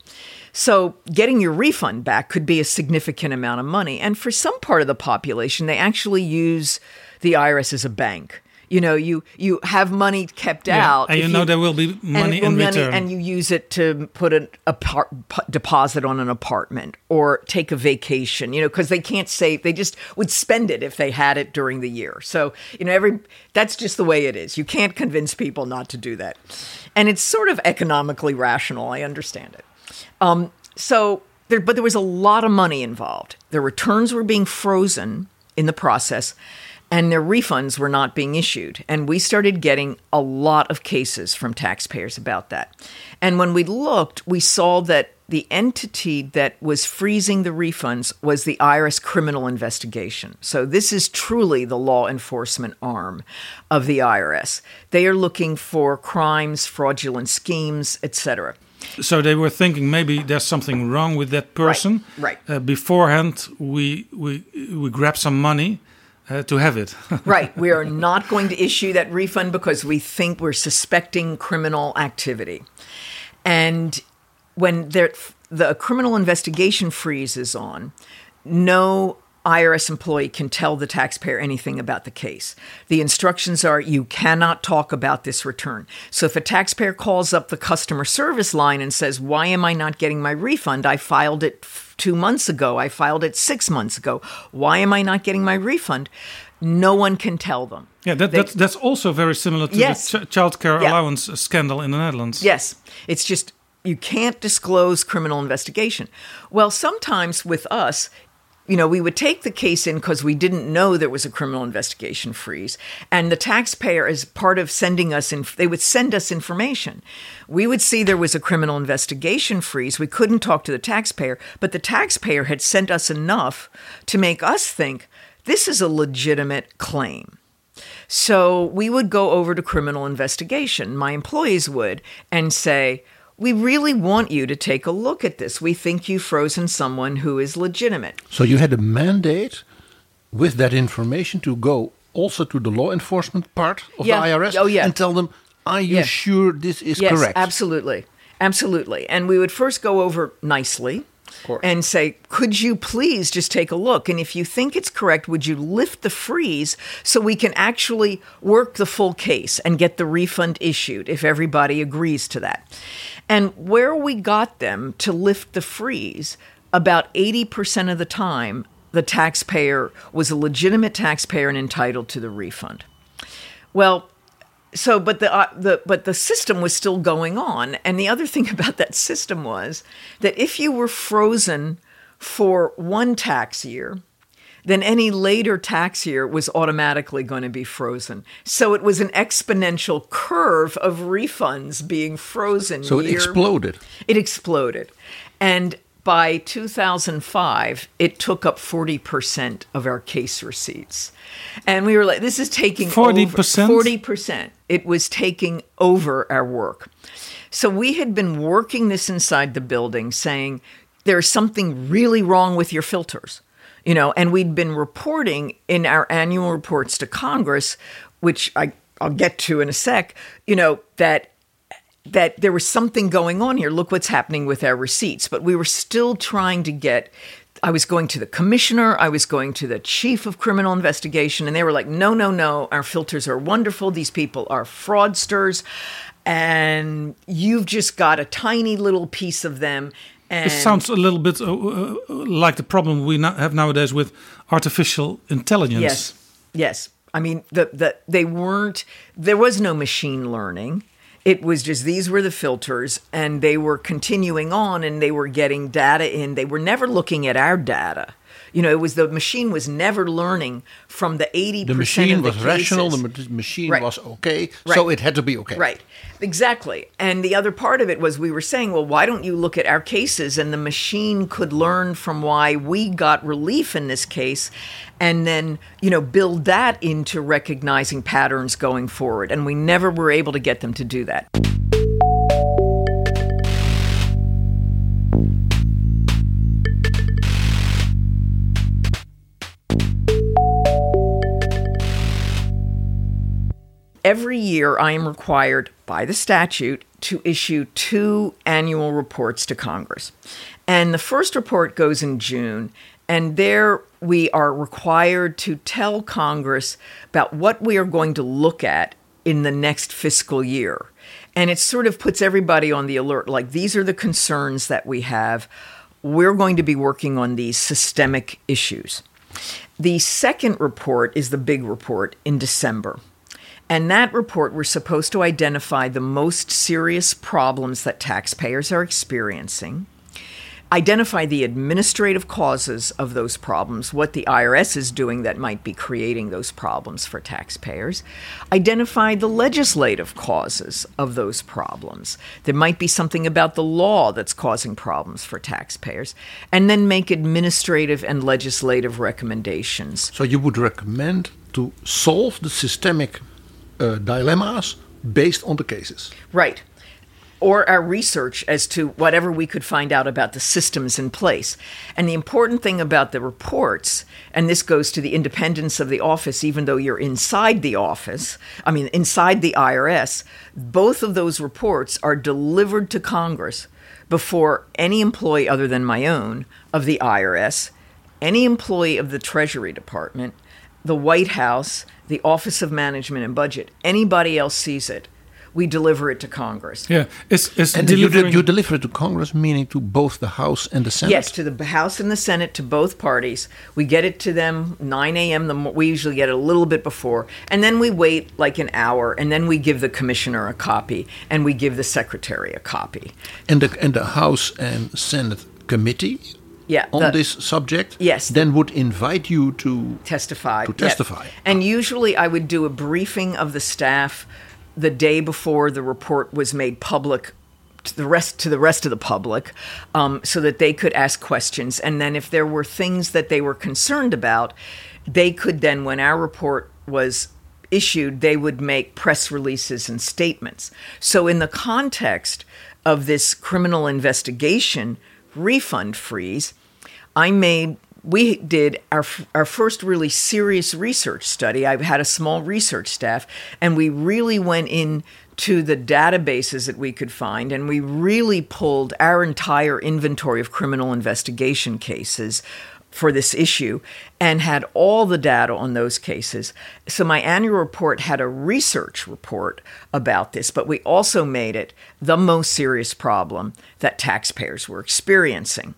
So getting your refund back could be a significant amount of money. And for some part of the population, they actually use the IRS as a bank. You know, you you have money kept
Yeah,
out,
and you
if
know there will be money
will
in
money-
return.
and you use it to put an a par- deposit on an apartment or take a vacation. You know, because they can't save; they just would spend it if they had it during the year. So you know, every that's just the way it is. You can't convince people not to do that, and it's sort of economically rational. I understand it. Um, so there, but there was a lot of money involved. The returns were being frozen in the process, and their refunds were not being issued. And we started getting a lot of cases from taxpayers about that. And when we looked, we saw that the entity that was freezing the refunds was the IRS criminal investigation. So this is truly the law enforcement arm of the IRS. They are looking for crimes, fraudulent schemes, etc.
So they were thinking maybe there's something wrong with that person.
right.
Uh, beforehand, we we we grab some money uh, to have it.
right. We are not going to issue that refund because we think we're suspecting criminal activity. And when there, the criminal investigation freeze is on, no IRS employee can tell the taxpayer anything about the case. The instructions are you cannot talk about this return. So if a taxpayer calls up the customer service line and says, Why am I not getting my refund? I filed it two months ago. I filed it six months ago. Why am I not getting my refund? No one can tell them.
yeah, that,
They-
that's that's also very similar to
Yes.
the ch- child care
Yeah.
allowance uh, scandal in the Netherlands.
Yes, it's just you can't disclose criminal investigation. Well, sometimes with us, you know, we would take the case in because we didn't know there was a criminal investigation freeze. And the taxpayer, as part of sending us in, they would send us information. We would see there was a criminal investigation freeze. We couldn't talk to the taxpayer, but the taxpayer had sent us enough to make us think this is a legitimate claim. So we would go over to criminal investigation, my employees would, and say, We really want you to take a look at this. We think you've frozen someone who is legitimate.
So you had a mandate with that information to go also to the law enforcement part of
Yeah.
the IRS
Oh, yeah.
and tell them, are you
Yeah.
sure this is
yes,
correct?
absolutely. Absolutely. And we would first go over nicely. And say, Could you please just take a look? And if you think it's correct, would you lift the freeze so we can actually work the full case and get the refund issued if everybody agrees to that? And where we got them to lift the freeze, about 80% of the time, the taxpayer was a legitimate taxpayer and entitled to the refund. Well, so but the uh, the but the system was still going on and the other thing about that system was that if you were frozen for one tax year then any later tax year was automatically going to be frozen so it was an exponential curve of refunds being frozen
so it
year-
exploded.
it exploded. And by 2005, it took up 40% of our case receipts. And we were like, this is taking
40%?
over 40%. It was taking over our work. So we had been working this inside the building saying, there's something really wrong with your filters. You know, and we'd been reporting in our annual reports to Congress, which I, I'll get to in a sec, you know, that that there was something going on here. Look what's happening with our receipts. But we were still trying to get. I was going to the commissioner, I was going to the chief of criminal investigation, and they were like, no, no, no, our filters are wonderful. These people are fraudsters, and you've just got a tiny little piece of them. And
This sounds a little bit uh, uh, like the problem we now have nowadays with artificial intelligence.
Yes, yes. I mean, the, the they weren't. There was no machine learning. It was just these were the filters, and they were continuing on, and they were getting data in. They were never looking at our data. You know, it was the machine was never learning from the 80%
The machine
of the
was rational. The machine
Right.
was okay, so it had to be okay.
Right. Exactly. And the other part of it was we were saying, well, why don't you look at our cases and the machine could learn from why we got relief in this case and then, you know, build that into recognizing patterns going forward. And we never were able to get them to do that. Every year, I am required by the statute to issue two annual reports to Congress. And the first report goes in June, and there we are required to tell Congress about what we are going to look at in the next fiscal year. And it sort of puts everybody on the alert like, these are the concerns that we have. We're going to be working on these systemic issues. The second report is the big report in December. And that report, we're supposed to identify the most serious problems that taxpayers are experiencing, identify the administrative causes of those problems, what the IRS is doing that might be creating those problems for taxpayers, identify the legislative causes of those problems. There might be something about the law that's causing problems for taxpayers, and then make administrative and legislative recommendations.
So you would recommend to solve the systemic uh, dilemmas based on the cases.
Right. Or our research as to whatever we could find out about the systems in place. And the important thing about the reports, and this goes to the independence of the office, even though you're inside the office, I mean, inside the IRS, both of those reports are delivered to Congress before any employee other than my own of the IRS, any employee of the Treasury Department, the White House, the Office of Management and Budget, anybody else sees it, we deliver it to Congress.
Yeah, it's, it's
And you, de-
delivering.
you deliver it to Congress, meaning to both the House and the Senate.
Yes, to the House and the Senate, to both parties. We get it to them 9 a.m. The mo- we usually get it a little bit before, and then we wait like an hour, and then we give the commissioner a copy, and we give the secretary a copy.
and the and the House and Senate committee
Yeah,
on
the-
this subject.
Yes.
then would invite you to
testify.
To
Yeah.
testify.
And usually I would do a briefing of the staff the day before the report was made public to the rest to the rest of the public um, so that they could ask questions and then if there were things that they were concerned about they could then when our report was issued they would make press releases and statements so in the context of this criminal investigation refund freeze I made we did our our first really serious research study. I had a small research staff and we really went in to the databases that we could find and we really pulled our entire inventory of criminal investigation cases for this issue and had all the data on those cases. So my annual report had a research report about this, but we also made it the most serious problem that taxpayers were experiencing.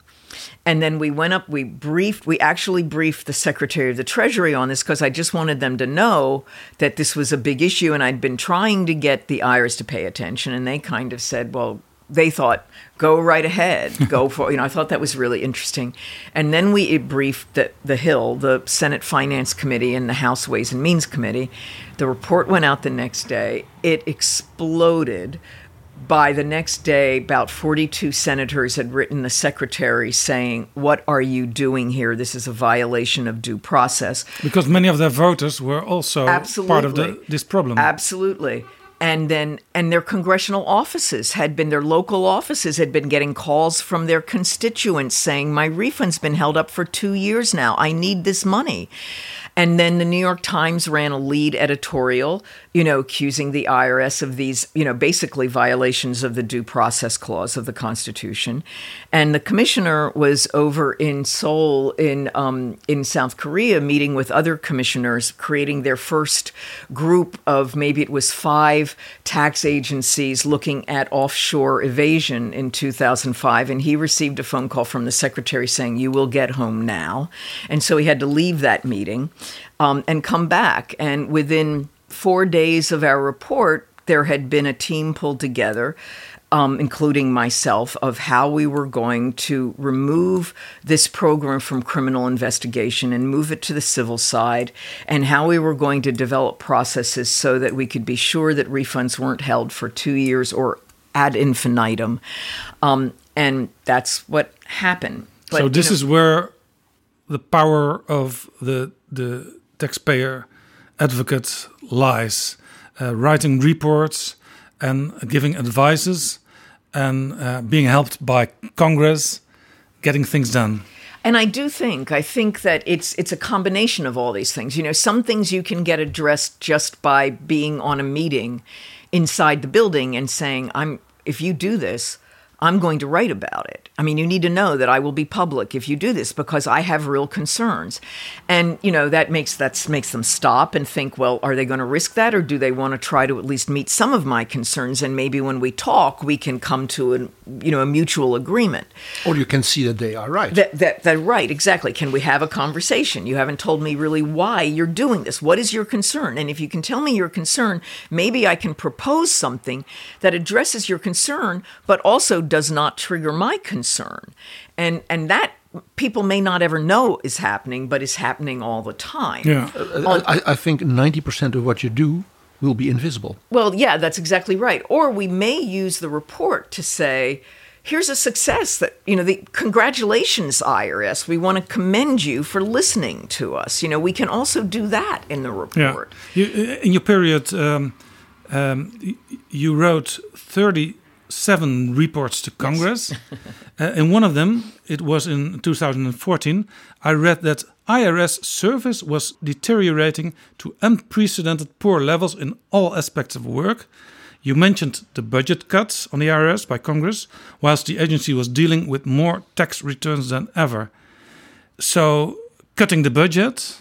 And then we went up, we briefed, we actually briefed the Secretary of the Treasury on this because I just wanted them to know that this was a big issue. And I'd been trying to get the IRS to pay attention. And they kind of said, well, they thought, go right ahead, go for, you know, I thought that was really interesting. And then we briefed the, the Hill, the Senate Finance Committee, and the House Ways and Means Committee. The report went out the next day. It exploded by the next day, about 42 senators had written the secretary saying, What are you doing here? This is a violation of due process.
Because many of their voters were also
Absolutely.
part of the, this problem.
Absolutely. And then, and their congressional offices had been, their local offices had been getting calls from their constituents saying, My refund's been held up for two years now. I need this money. And then the New York Times ran a lead editorial, you know, accusing the IRS of these, you know, basically violations of the due process clause of the Constitution. And the commissioner was over in Seoul in um, in South Korea meeting with other commissioners, creating their first group of maybe it was five tax agencies looking at offshore evasion in 2005. And he received a phone call from the secretary saying, "You will get home now," and so he had to leave that meeting um, and come back. And within four days of our report, there had been a team pulled together, um, including myself, of how we were going to remove this program from criminal investigation and move it to the civil side, and how we were going to develop processes so that we could be sure that refunds weren't held for two years or ad infinitum. Um, and that's what happened. But,
so
you
this
know-
is where the power of the the taxpayer advocate lies, uh, writing reports and giving advices and uh, being helped by Congress, getting things done.
And I do think I think that it's it's a combination of all these things. You know, some things you can get addressed just by being on a meeting inside the building and saying, "I'm if you do this, I'm going to write about it." I mean, you need to know that I will be public if you do this because I have real concerns. And, you know, that makes that makes them stop and think, "Well, are they going to risk that or do they want to try to at least meet some of my concerns and maybe when we talk, we can come to an, you know, a mutual agreement."
Or you can see that they are right.
That, that, that, right, exactly. Can we have a conversation? You haven't told me really why you're doing this. What is your concern? And if you can tell me your concern, maybe I can propose something that addresses your concern, but also does not trigger my concern. And, and that people may not ever know is happening, but is happening all the time.
Yeah.
I, I think 90% of what you do will be invisible.
Well, yeah, that's exactly right. Or we may use the report to say, here's a success that, you know, the congratulations, IRS. We want to commend you for listening to us. You know, we can also do that in the
Yeah.
report.
You, in your period, um, um, you wrote 37 reports to Congress. uh, in one of them, it was in 2014, I read that IRS service was deteriorating to unprecedented poor levels in all aspects of work. You mentioned the budget cuts on the IRS by Congress, whilst the agency was dealing with more tax returns than ever. So, cutting the budget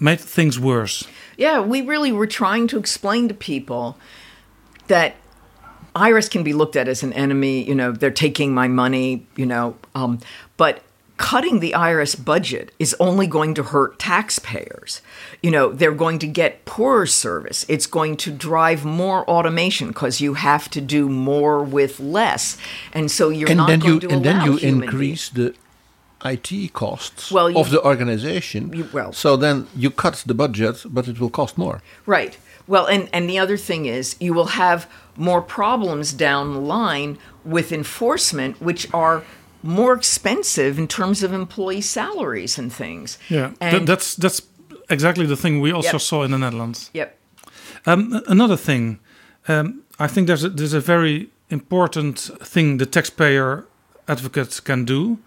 made things worse.
Yeah, we really were trying to explain to people that IRS can be looked at as an enemy. You know, they're taking my money. You know, um, but cutting the IRS budget is only going to hurt taxpayers. You know, they're going to get poorer service. It's going to drive more automation because you have to do more with less, and so you're
and
not
then
going
you
to
and then you increase the IT costs
Well, you-
of the organization.
You- well-
so then you cut the budget, but it will cost more.
Right. Well, and, and the other thing is, you will have more problems down the line with enforcement, which are more expensive in terms of employee salaries and things.
Yeah,
And,
Th- that's that's exactly the thing we also
Yep.
saw in the Netherlands.
yep.
Um, another thing, um, I think there's a, there's a very important thing the taxpayer advocate can do.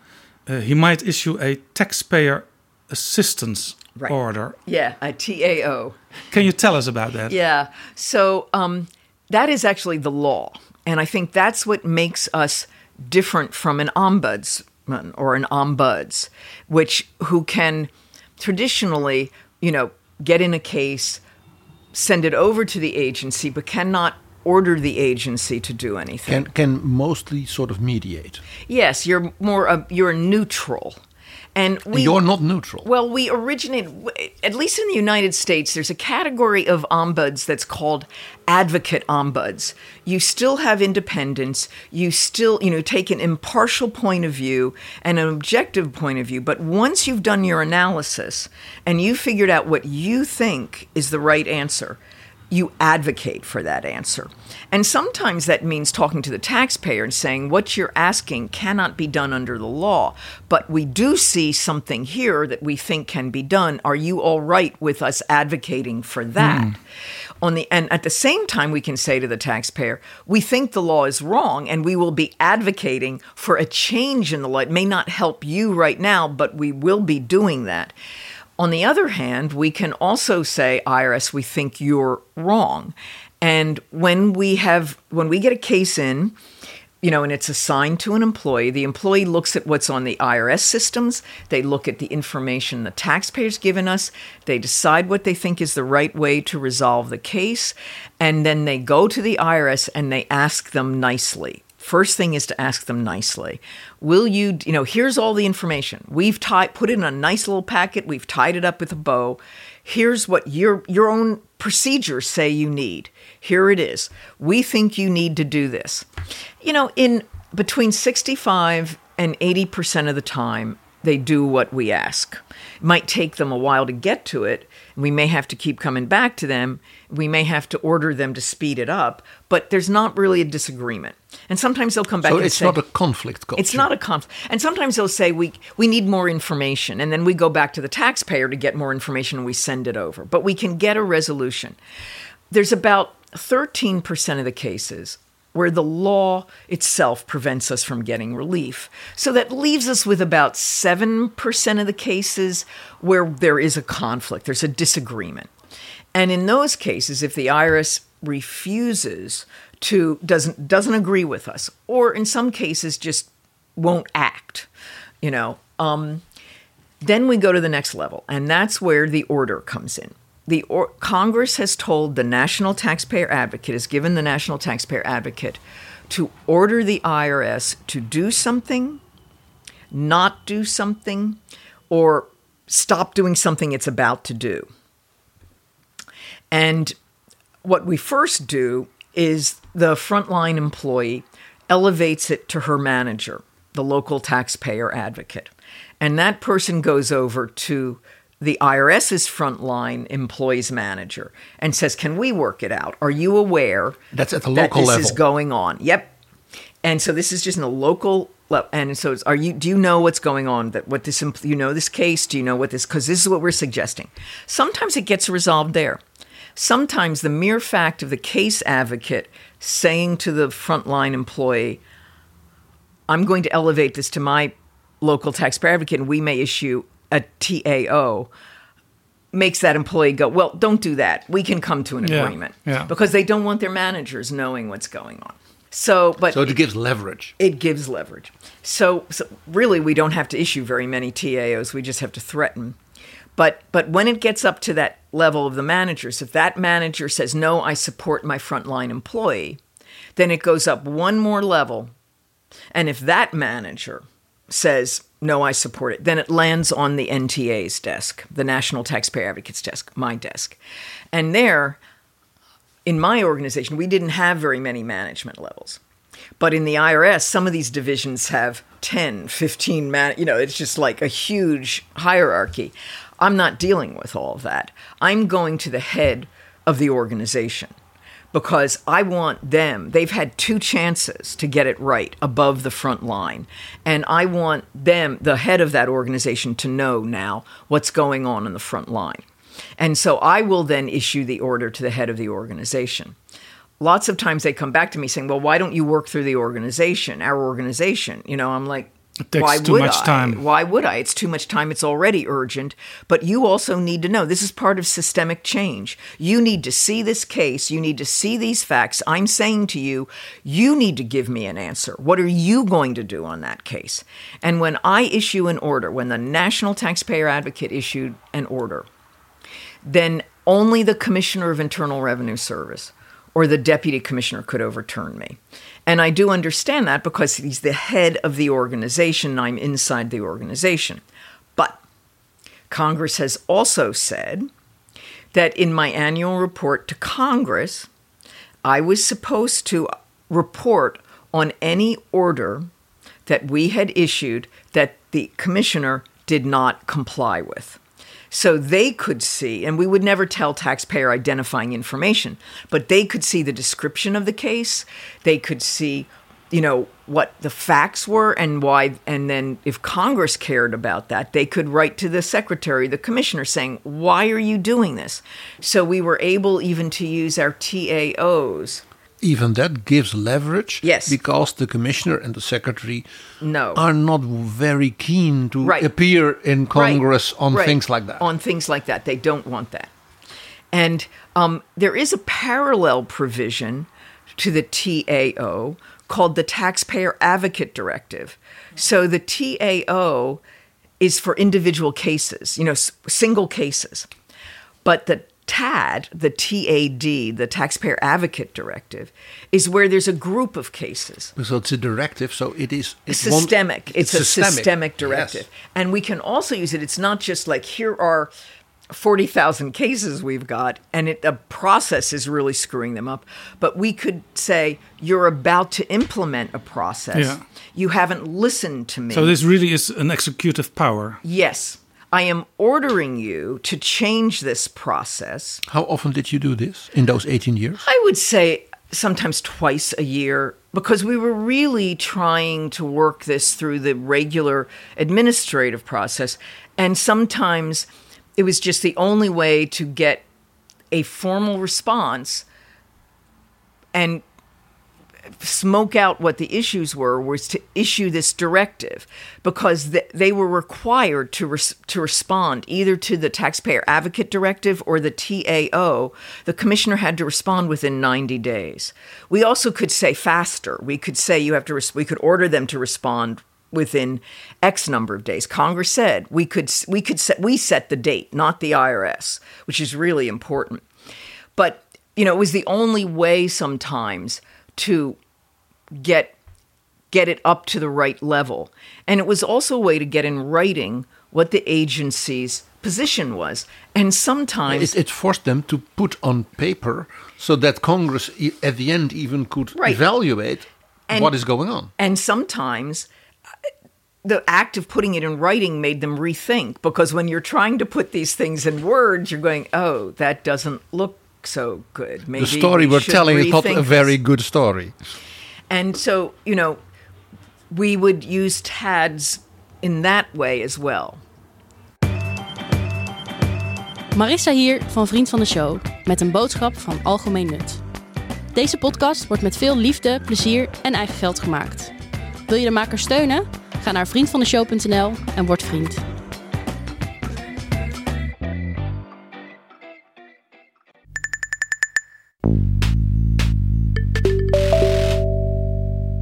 Uh, he might issue a taxpayer assistance
Right.
order.
Yeah, a TAO.
Can you tell us about that?
Yeah. So um, that is actually the law. And I think that's what makes us different from an ombudsman or an ombuds, which who can traditionally, you know, get in a case, send it over to the agency, but cannot order the agency to do anything.
Can can mostly sort of mediate.
yes, you're more a, you're neutral. And we
You're not neutral.
well, we originate, at least in the United States, there's a category of ombuds that's called advocate ombuds. You still have independence. You still, you know, take an impartial point of view and an objective point of view. But once you've done your analysis and you figured out what you think is the right answer, you advocate for that answer. And sometimes that means talking to the taxpayer and saying, what you're asking cannot be done under the law, but we do see something here that we think can be done. Are you all right with us advocating for that? Hmm. On the and at the same time we can say to the taxpayer, we think the law is wrong and we will be advocating for a change in the law. It may not help you right now, but we will be doing that. On the other hand, we can also say, IRS, we think you're wrong. And when we have when we get a case in, you know, and it's assigned to an employee, the employee looks at what's on the IRS systems, they look at the information the taxpayer's given us, they decide what they think is the right way to resolve the case, and then they go to the IRS and they ask them nicely. First thing is to ask them nicely. Will you, you know, here's all the information. We've tied put it in a nice little packet, we've tied it up with a bow. Here's what your your own procedures say you need. Here it is. We think you need to do this. You know, in between 65 and 80% of the time, they do what we ask. It might take them a while to get to it. We may have to keep coming back to them. We may have to order them to speed it up, but there's not really a disagreement. And sometimes they'll come back
So it's
say,
not a conflict culture.
it's not a conflict. And sometimes they'll say we we need more information, and then we go back to the taxpayer to get more information, and we send it over. But we can get a resolution. There's about 13% of the cases where the law itself prevents us from getting relief. So that leaves us with about 7% of the cases where there is a conflict, there's a disagreement. And in those cases, if the IRS refuses to doesn't doesn't agree with us, or in some cases just won't act, you know, um, then we go to the next level, and that's where the order comes in. The or- Congress has told the National Taxpayer Advocate, has given the National Taxpayer Advocate to order the IRS to do something, not do something, or stop doing something it's about to do. And what we first do is the frontline employee elevates it to her manager, the local taxpayer advocate. And that person goes over to the IRS's frontline employees manager and says, Can we work it out? Are you aware
That's at the
that
local
this
level.
is going on? Yep. And so this is just in a local level. And so it's, are you, do you know what's going on? That what this, you know this case? Do you know what this, because this is what we're suggesting. Sometimes it gets resolved there. Sometimes the mere fact of the case advocate saying to the frontline employee, I'm going to elevate this to my local taxpayer advocate and we may issue a TAO makes that employee go, well, don't do that. We can come to an
Yeah,
agreement.
yeah.
Because they don't want their managers knowing what's going on. So, but
So it gives leverage.
it gives leverage. So, so really, we don't have to issue very many TAOs. We just have to threaten. But but when it gets up to that level of the managers, if that manager says no, I support my frontline employee, then it goes up one more level. And if that manager says no, I support it, then it lands on the NTA's desk, the National Taxpayer Advocate's desk, my desk, and there in my organization, we didn't have very many management levels. But in the IRS, some of these divisions have 10, 15 man, you know, it's just like a huge hierarchy. I'm not dealing with all of that. I'm going to the head of the organization because I want them, they've had two chances to get it right above the front line. And I want them, the head of that organization, to know now what's going on in the front line. And so I will then issue the order to the head of the organization. Lots of times they come back to me saying, Well, why don't you work through the organization, our organization? You know, I'm like,
takes
why
too
would
much
I?
time.
Why would I? It's too much time. It's already urgent. But you also need to know this is part of systemic change. You need to see this case. You need to see these facts. I'm saying to you, you need to give me an answer. What are you going to do on that case? And when I issue an order, when the National Taxpayer Advocate issued an order, then only the Commissioner of Internal Revenue Service or the Deputy Commissioner could overturn me. And I do understand that because he's the head of the organization and I'm inside the organization. But Congress has also said that in my annual report to Congress, I was supposed to report on any order that we had issued that the commissioner did not comply with. So they could see, and we would never tell taxpayer identifying information, but they could see the description of the case. They could see, you know, what the facts were and why. And then if Congress cared about that, they could write to the secretary, the commissioner, saying, Why are you doing this? So we were able even to use our TAOs.
Even that gives leverage.
Yes.
Because the commissioner and the secretary
No.
are not very keen to
Right.
appear in Congress
Right,
on
right.
things like that.
On things like that. They don't want that. And um, there is a parallel provision to the TAO called the Taxpayer Advocate Directive. So the TAO is for individual cases, you know, s- single cases. But the TAD, the TAD, the Taxpayer Advocate Directive, is where there's a group of cases.
so it's a directive. So it is it won't-
systemic. It's, a systemic,
Yes.
directive. And we can also use it. It's not just like here are 40,000 cases we've got and it, the process is really screwing them up. But we could say you're about to implement a process.
Yeah.
You haven't listened to me.
So this really is an executive power.
yes. I am ordering you to change this process.
How often did you do this in those 18 years?
I would say sometimes twice a year because we were really trying to work this through the regular administrative process. And sometimes it was just the only way to get a formal response and smoke out what the issues were was to issue this directive because th- they were required to res- to respond either to the taxpayer advocate directive or the TAO the commissioner had to respond within 90 days. We also could say faster. We could say you have to res- we could order them to respond within x number of days. Congress said we could we could set we set the date not the IRS which is really important. But you know it was the only way sometimes to get get it up to the right level and it was also a way to get in writing what the agency's position was and sometimes
It, it forced them to put on paper so that Congress at the end even could
Right.
evaluate
And-
what is going on.
And sometimes uh, the act of putting it in writing made them rethink because when you're trying to put these things in words, you're going, oh, that doesn't look so good. Maybe
the story
we
we're telling is not a
this."
very good story.
And so, you know, we would use TADs in that way as well.
Marissa hier van Vriend van de Show met een boodschap van algemeen nut. Deze podcast wordt met veel liefde, plezier en eigen geld gemaakt. Wil je de maker steunen? Ga naar vriendvandeshow.nl en word vriend.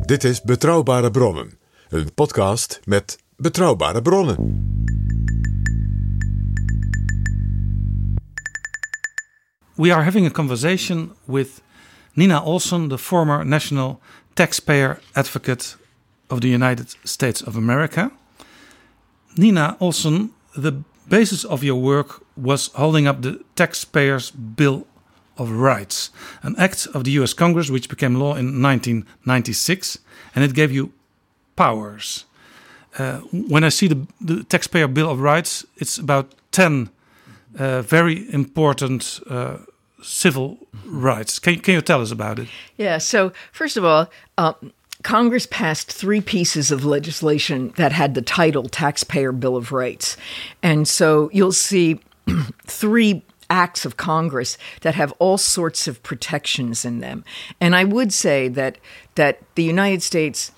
Dit is Betrouwbare Bronnen, een podcast met betrouwbare bronnen.
We are having a conversation with Nina Olson, the former National Taxpayer Advocate of the United States of America. Nina Olson, the basis of your work was holding up the Taxpayers' Bill of Rights, an act of the US Congress which became law in 1996, and it gave you powers. Uh, when I see the, the Taxpayer Bill of Rights, it's about 10 uh, very important uh, civil rights. Can, can you tell us about it?
Yeah. So, first of all, um, Congress passed three pieces of legislation that had the title Taxpayer Bill of Rights. And so you'll see three acts of Congress that have all sorts of protections in them. And I would say that that the United States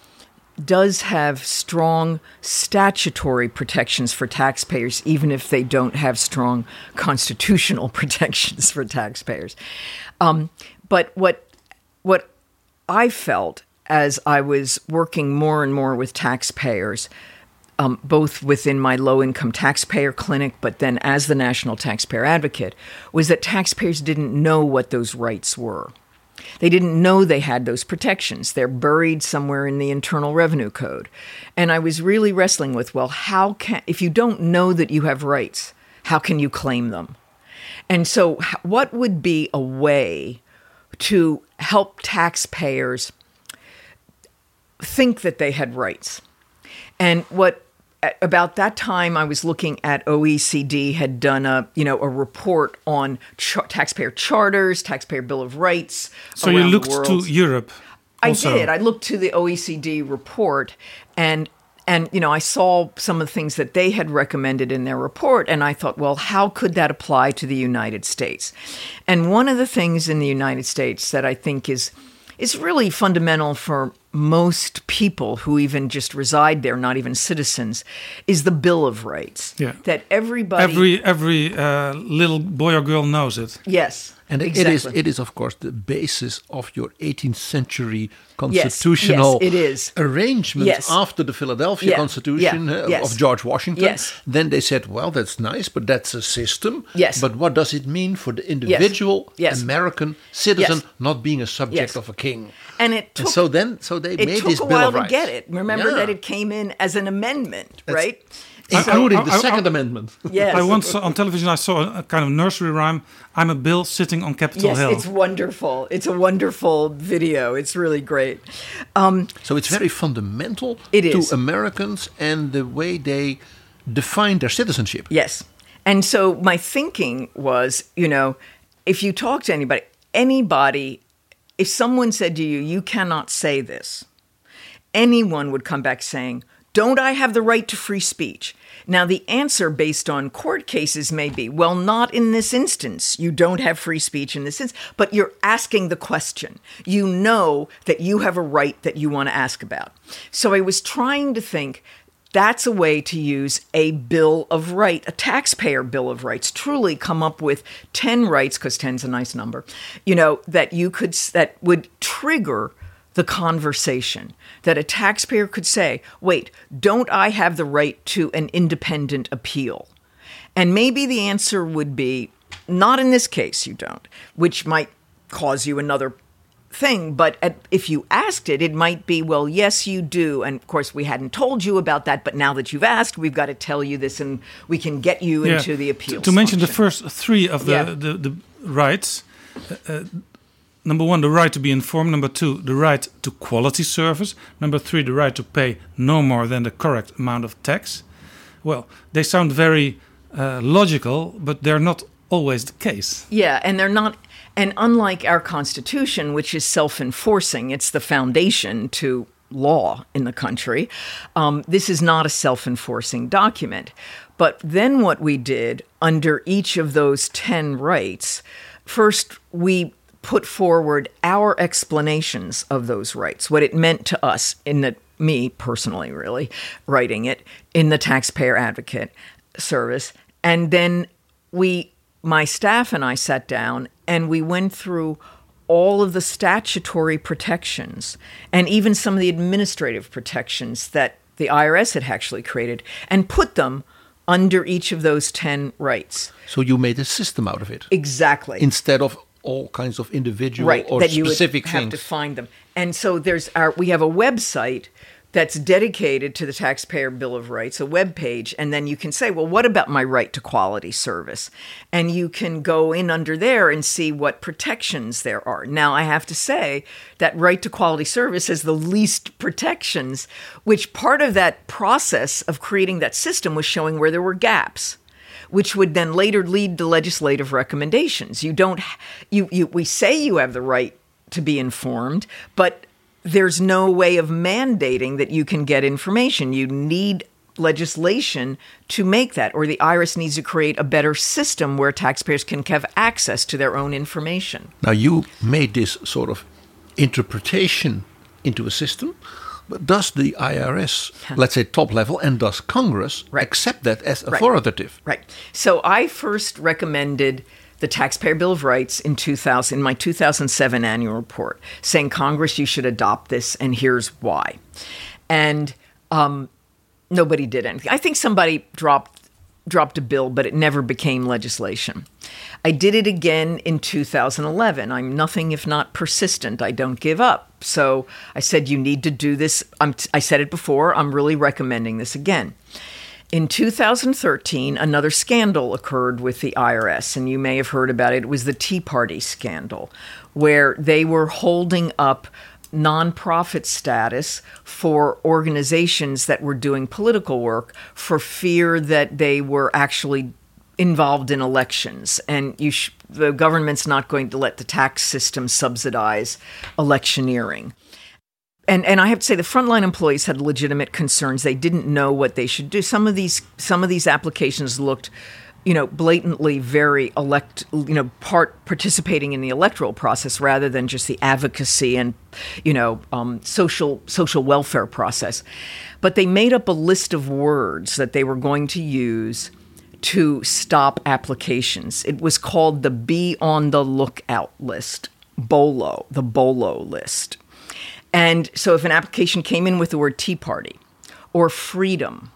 does have strong statutory protections for taxpayers, even if they don't have strong constitutional protections for taxpayers. Um, but what what I felt as I was working more and more with taxpayers, um, both within my low income taxpayer clinic, but then as the national taxpayer advocate, was that taxpayers didn't know what those rights were. They didn't know they had those protections. They're buried somewhere in the Internal Revenue Code. And I was really wrestling with well, how can, if you don't know that you have rights, how can you claim them? And so, what would be a way to help taxpayers think that they had rights? And what at about that time, I was looking at OECD had done a you know a report on taxpayer charters, taxpayer bill of rights.
So you looked to Europe.
I did. I looked to the OECD report and and you know, I saw some of the things that they had recommended in their report and I thought, well, how could that apply to the United States? And one of the things in the United States that I think is is really fundamental for most people who even just reside there, not even citizens, is the Bill of Rights.
Yeah.
That everybody
Every every uh, little boy or girl knows it.
Yes.
And
exactly.
it is it is of course the basis of your 18th century
yes,
constitutional
it is.
arrangements
Yes.
after the Philadelphia
Yeah,
Constitution
yeah,
uh,
yes.
of George Washington.
Yes.
Then they said, well, that's nice, but that's a system.
Yes.
But what does it mean for the individual
Yes.
American citizen
Yes.
not being a subject
Yes.
of a king?
And it
And
took
so then, so they
it
made
took
this
a
Bill
while to get it. Remember
Yeah.
that it came in as an amendment, right?
Including
I-
the
I- I-
Second Amendment.
Yes.
I once saw on television. I saw a, a kind of nursery rhyme. I'm a bill sitting on Capitol
Yes,
Hill.
it's wonderful. It's a wonderful video. It's really great. Um,
So it's very fundamental
It
to
is.
Americans and the way they define their citizenship.
yes. And so my thinking was, you know, if you talk to anybody, anybody, if someone said to you, you cannot say this, anyone would come back saying, Don't I have the right to free speech? Now, the answer based on court cases may be, Well, not in this instance. You don't have free speech in this instance, but you're asking the question. You know that you have a right that you want to ask about. So I was trying to think. That's a way to use a Bill of Right, a taxpayer Bill of Rights. Truly come up with 10 rights, because 10's a nice number, you know, that you could, that would trigger the conversation that a taxpayer could say, wait, don't I have the right to an independent appeal? And maybe the answer would be, not in this case, you don't, which might cause you another thing. But at, if you asked it, it might be, well, yes, you do. And of course, we hadn't told you about that. But now that you've asked, we've got to tell you this and we can get you
Yeah.
into the appeal.
To, mention the first three of the
Yeah.
the, the rights. uh, uh, number one, the right to be informed. Number two, the right to quality service. Number three, the right to pay no more than the correct amount of tax. Well, they sound very uh, logical, but they're not always the case.
Yeah, and they're not. And unlike our Constitution, which is self enforcing, it's the foundation to law in the country, um, this is not a self enforcing document. But then what we did under each of those 10 rights, first we put forward our explanations of those rights, what it meant to us in the me personally really writing it in the taxpayer advocate service and then we my staff and I sat down and we went through all of the statutory protections and even some of the administrative protections that the IRS had actually created and put them under each of those 10 rights.
So you made a system out of it
Exactly.
instead of all kinds of individual
right
or
that you
specific
would have
things.
to find them. And so there's our we have a website that's dedicated to the taxpayer bill of rights a web page and then you can say well what about my right to quality service? And you can go in under there and see what protections there are. Now i have to say that right to quality service has the least protections which part of that process of creating that system was showing where there were gaps which would then later lead to legislative recommendations. You don't, you, you, we say you have the right to be informed, but there's no way of mandating that you can get information. You need legislation to make that, or the IRS needs to create a better system where taxpayers can have access to their own information.
Now you made this sort of interpretation into a system, but does the IRS, let's say top level, and does Congress
Right.
accept that as
Right.
authoritative?
Right. So I first recommended the Taxpayer Bill of Rights in 2000, in my 2007 annual report, saying Congress, you should adopt this, and here's why. And um, nobody did anything. I think somebody dropped dropped a bill, but it never became legislation. I did it again in 2011. I'm nothing if not persistent. I don't give up. So I said, you need to do this. I'm, I said it before. I'm really recommending this again. In 2013, another scandal occurred with the IRS, and you may have heard about it. It was the Tea Party scandal, where they were holding up nonprofit status for organizations that were doing political work for fear that they were actually involved in elections and you sh- the government's not going to let the tax system subsidize electioneering and and I have to say the frontline employees had legitimate concerns. They didn't know what they should do. Some of these some of these applications looked, you know, blatantly very elect, you know, part participating in the electoral process rather than just the advocacy and, you know, um, social social welfare process. But they made up a list of words that they were going to use to stop applications. It was called the Be on the Lookout list, BOLO, the BOLO list. And so if an application came in with the word Tea Party or freedom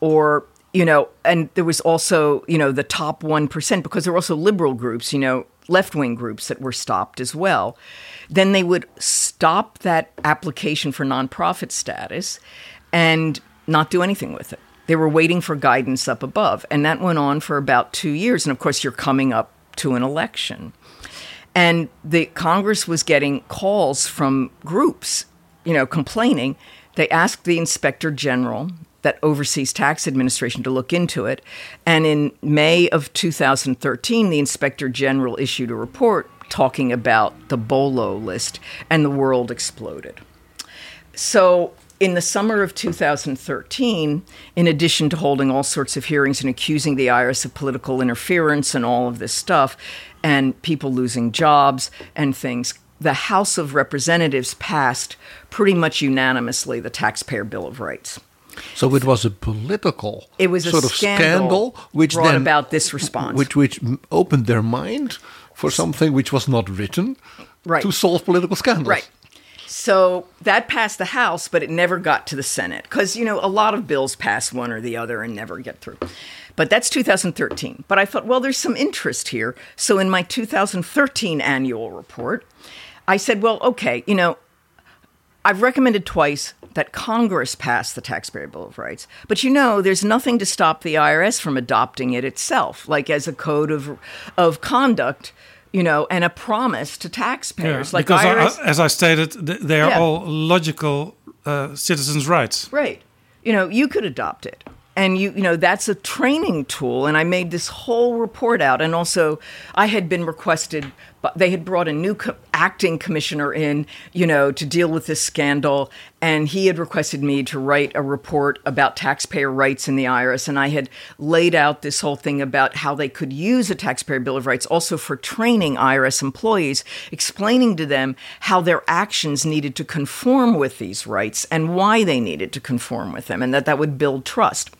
or you know, and there was also, you know, the top 1%, because there were also liberal groups, you know, left wing groups that were stopped as well. Then they would stop that application for nonprofit status and not do anything with it. They were waiting for guidance up above. And that went on for about two years. And of course, you're coming up to an election. And the Congress was getting calls from groups, you know, complaining. They asked the inspector general that oversees tax administration to look into it. And in May of 2013, the inspector general issued a report talking about the BOLO list, and the world exploded. So, in the summer of 2013, in addition to holding all sorts of hearings and accusing the IRS of political interference and all of this stuff, and people losing jobs and things, the House of Representatives passed pretty much unanimously the Taxpayer Bill of Rights.
So it was a political
It was a
sort of
scandal
scandal, which
brought
then
about this response.
which which opened their mind for something which was not written
Right.
to solve political scandals.
Right. So that passed the House, but it never got to the Senate because, you know, a lot of bills pass one or the other and never get through. But that's 2013. But I thought, well, there's some interest here. So in my 2013 annual report, I said, well, okay, you know, I've recommended twice that Congress passed the Taxpayer Bill of Rights. But you know, there's nothing to stop the IRS from adopting it itself, like as a code of, of conduct. You know, and a promise to taxpayers. like
because
IRS,
I- as I stated, they are
Yeah.
all logical uh, citizens' rights.
Right. You know, you could adopt it. And you, you know, that's a training tool. And I made this whole report out. And also, I had been requested, but they had brought a new co- acting commissioner in, you know, to deal with this scandal. And he had requested me to write a report about taxpayer rights in the IRS. And I had laid out this whole thing about how they could use a taxpayer bill of rights also for training IRS employees, explaining to them how their actions needed to conform with these rights and why they needed to conform with them, and that that would build trust.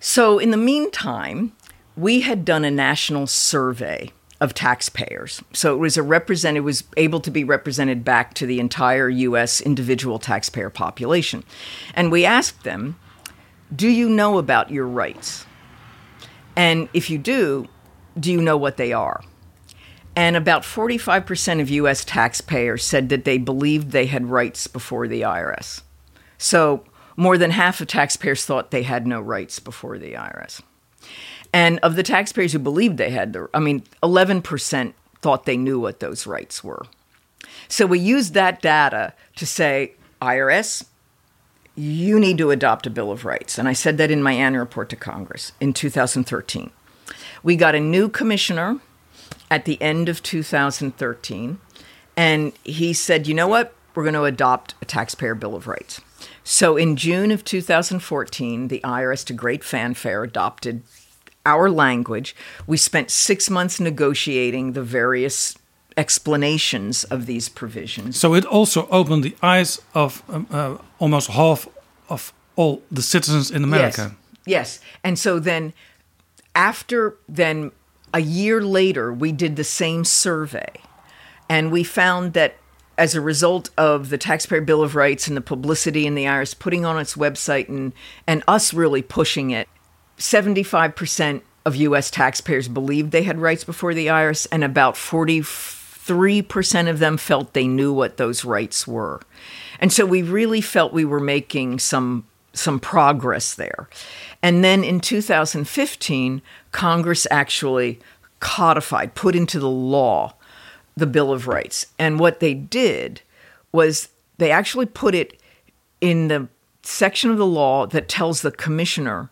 So, in the meantime, we had done a national survey of taxpayers. So it was a represent it was able to be represented back to the entire US individual taxpayer population. And we asked them, "Do you know about your rights?" And if you do, do you know what they are? And about 45% of US taxpayers said that they believed they had rights before the IRS. So more than half of taxpayers thought they had no rights before the IRS. And of the taxpayers who believed they had the, I mean, 11% thought they knew what those rights were. So we used that data to say, IRS, you need to adopt a Bill of Rights. And I said that in my annual report to Congress in 2013. We got a new commissioner at the end of 2013, and he said, you know what? We're going to adopt a taxpayer Bill of Rights. So in June of 2014, the IRS, to great fanfare, adopted our language. We spent six months negotiating the various explanations of these provisions.
So it also opened the eyes of um, uh, almost half of all the citizens in America.
Yes. Yes. And so then after then a year later we did the same survey and we found that as a result of the taxpayer bill of rights and the publicity and the IRS putting on its website and and us really pushing it 75% of US taxpayers believed they had rights before the IRS and about 43% of them felt they knew what those rights were. And so we really felt we were making some some progress there. And then in 2015, Congress actually codified, put into the law the Bill of Rights. And what they did was they actually put it in the section of the law that tells the commissioner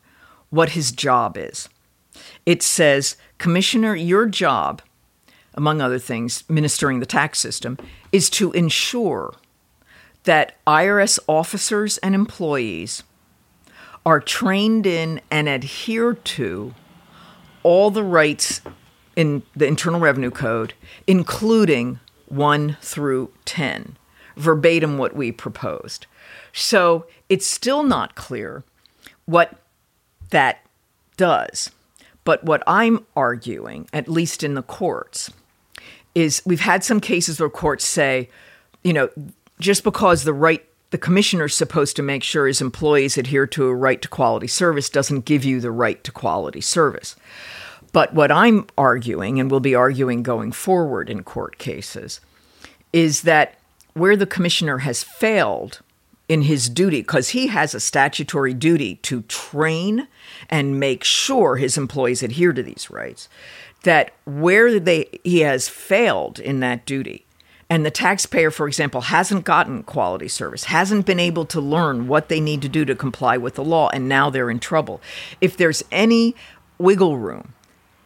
what his job is. It says, Commissioner, your job, among other things, ministering the tax system, is to ensure that IRS officers and employees are trained in and adhere to all the rights in the Internal Revenue Code, including 1 through 10, verbatim what we proposed. So it's still not clear what that does. But what I'm arguing, at least in the courts, is we've had some cases where courts say, you know, just because the right the commissioner is supposed to make sure his employees adhere to a right to quality service doesn't give you the right to quality service. But what I'm arguing, and will be arguing going forward in court cases, is that where the commissioner has failed in his duty, because he has a statutory duty to train and make sure his employees adhere to these rights, that where they he has failed in that duty, and the taxpayer, for example, hasn't gotten quality service, hasn't been able to learn what they need to do to comply with the law, and now they're in trouble. If there's any wiggle room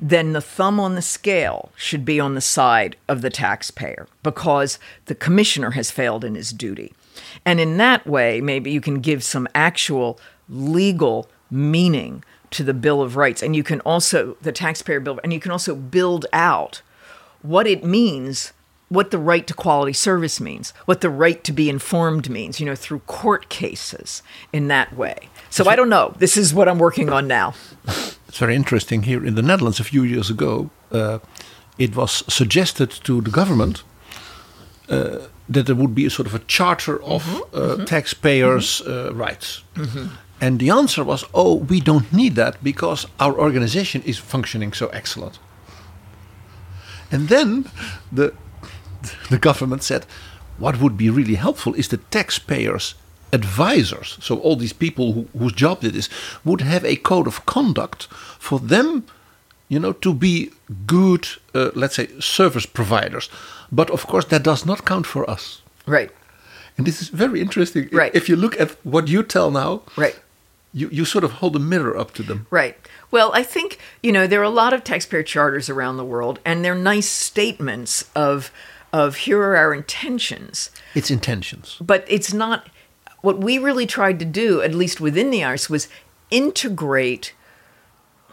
then the thumb on the scale should be on the side of the taxpayer because the commissioner has failed in his duty. And in that way, maybe you can give some actual legal meaning to the Bill of Rights. And you can also, the taxpayer bill, and you can also build out what it means, what the right to quality service means, what the right to be informed means, you know, through court cases in that way. So I don't know. This is what I'm working on now.
It's very interesting here in the Netherlands a few years ago. Uh, it was suggested to the government uh, that there would be a sort of a charter of mm -hmm, uh, mm -hmm. taxpayers' -hmm. rights. Mm-hmm. And the answer was, oh, we don't need that because our organization is functioning so excellent. And then the, the government said, what would be really helpful is the taxpayers' advisors, so all these people who, whose job it is, would have a code of conduct for them, you know, to be good, uh, let's say, service providers. But of course, that does not count for us.
Right.
And this is very interesting.
Right.
If you look at what you tell now,
right.
You, you sort of hold a mirror up to them.
Right. Well, I think, you know, there are a lot of taxpayer charters around the world, and they're nice statements of of here are our intentions.
It's intentions.
But it's not what we really tried to do, at least within the IRS, was integrate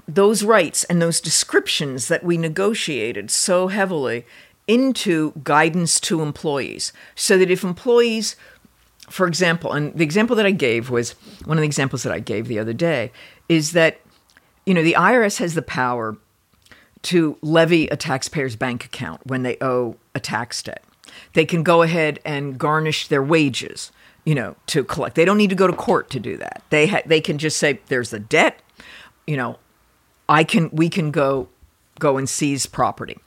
those rights and those descriptions that we negotiated so heavily into guidance to employees so that if employees for example and the example that i gave was one of the examples that i gave the other day is that you know the irs has the power to levy a taxpayer's bank account when they owe a tax debt they can go ahead and garnish their wages you know, to collect. They don't need to go to court to do that. They ha- they can just say there's a debt, you know, I can we can go go and seize property.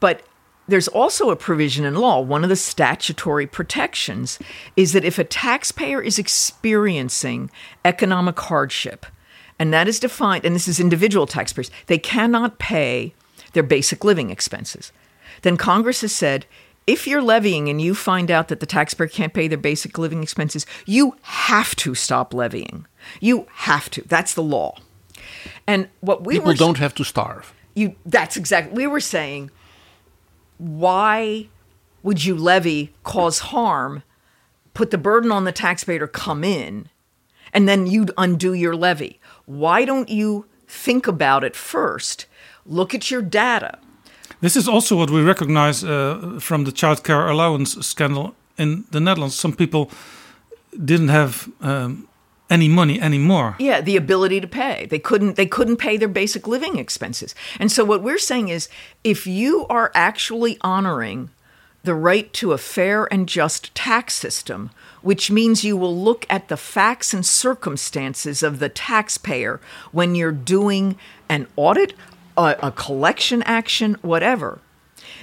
But there's also a provision in law. One of the statutory protections is that if a taxpayer is experiencing economic hardship, and that is defined, and this is individual taxpayers, they cannot pay their basic living expenses. Then Congress has said if you're levying and you find out that the taxpayer can't pay their basic living expenses, you have to stop levying. You have to. That's the law. And what we
people
were,
don't have to starve.
You that's exactly we were saying. Why would you levy, cause harm, put the burden on the taxpayer come in, and then you'd undo your levy? Why don't you think about it first? Look at your data
this is also what we recognize uh, from the child care allowance scandal in the Netherlands. Some people didn't have um, any money anymore.
Yeah, the ability to pay. They couldn't they couldn't pay their basic living expenses. And so what we're saying is if you are actually honoring the right to a fair and just tax system, which means you will look at the facts and circumstances of the taxpayer when you're doing an audit a, a collection action, whatever,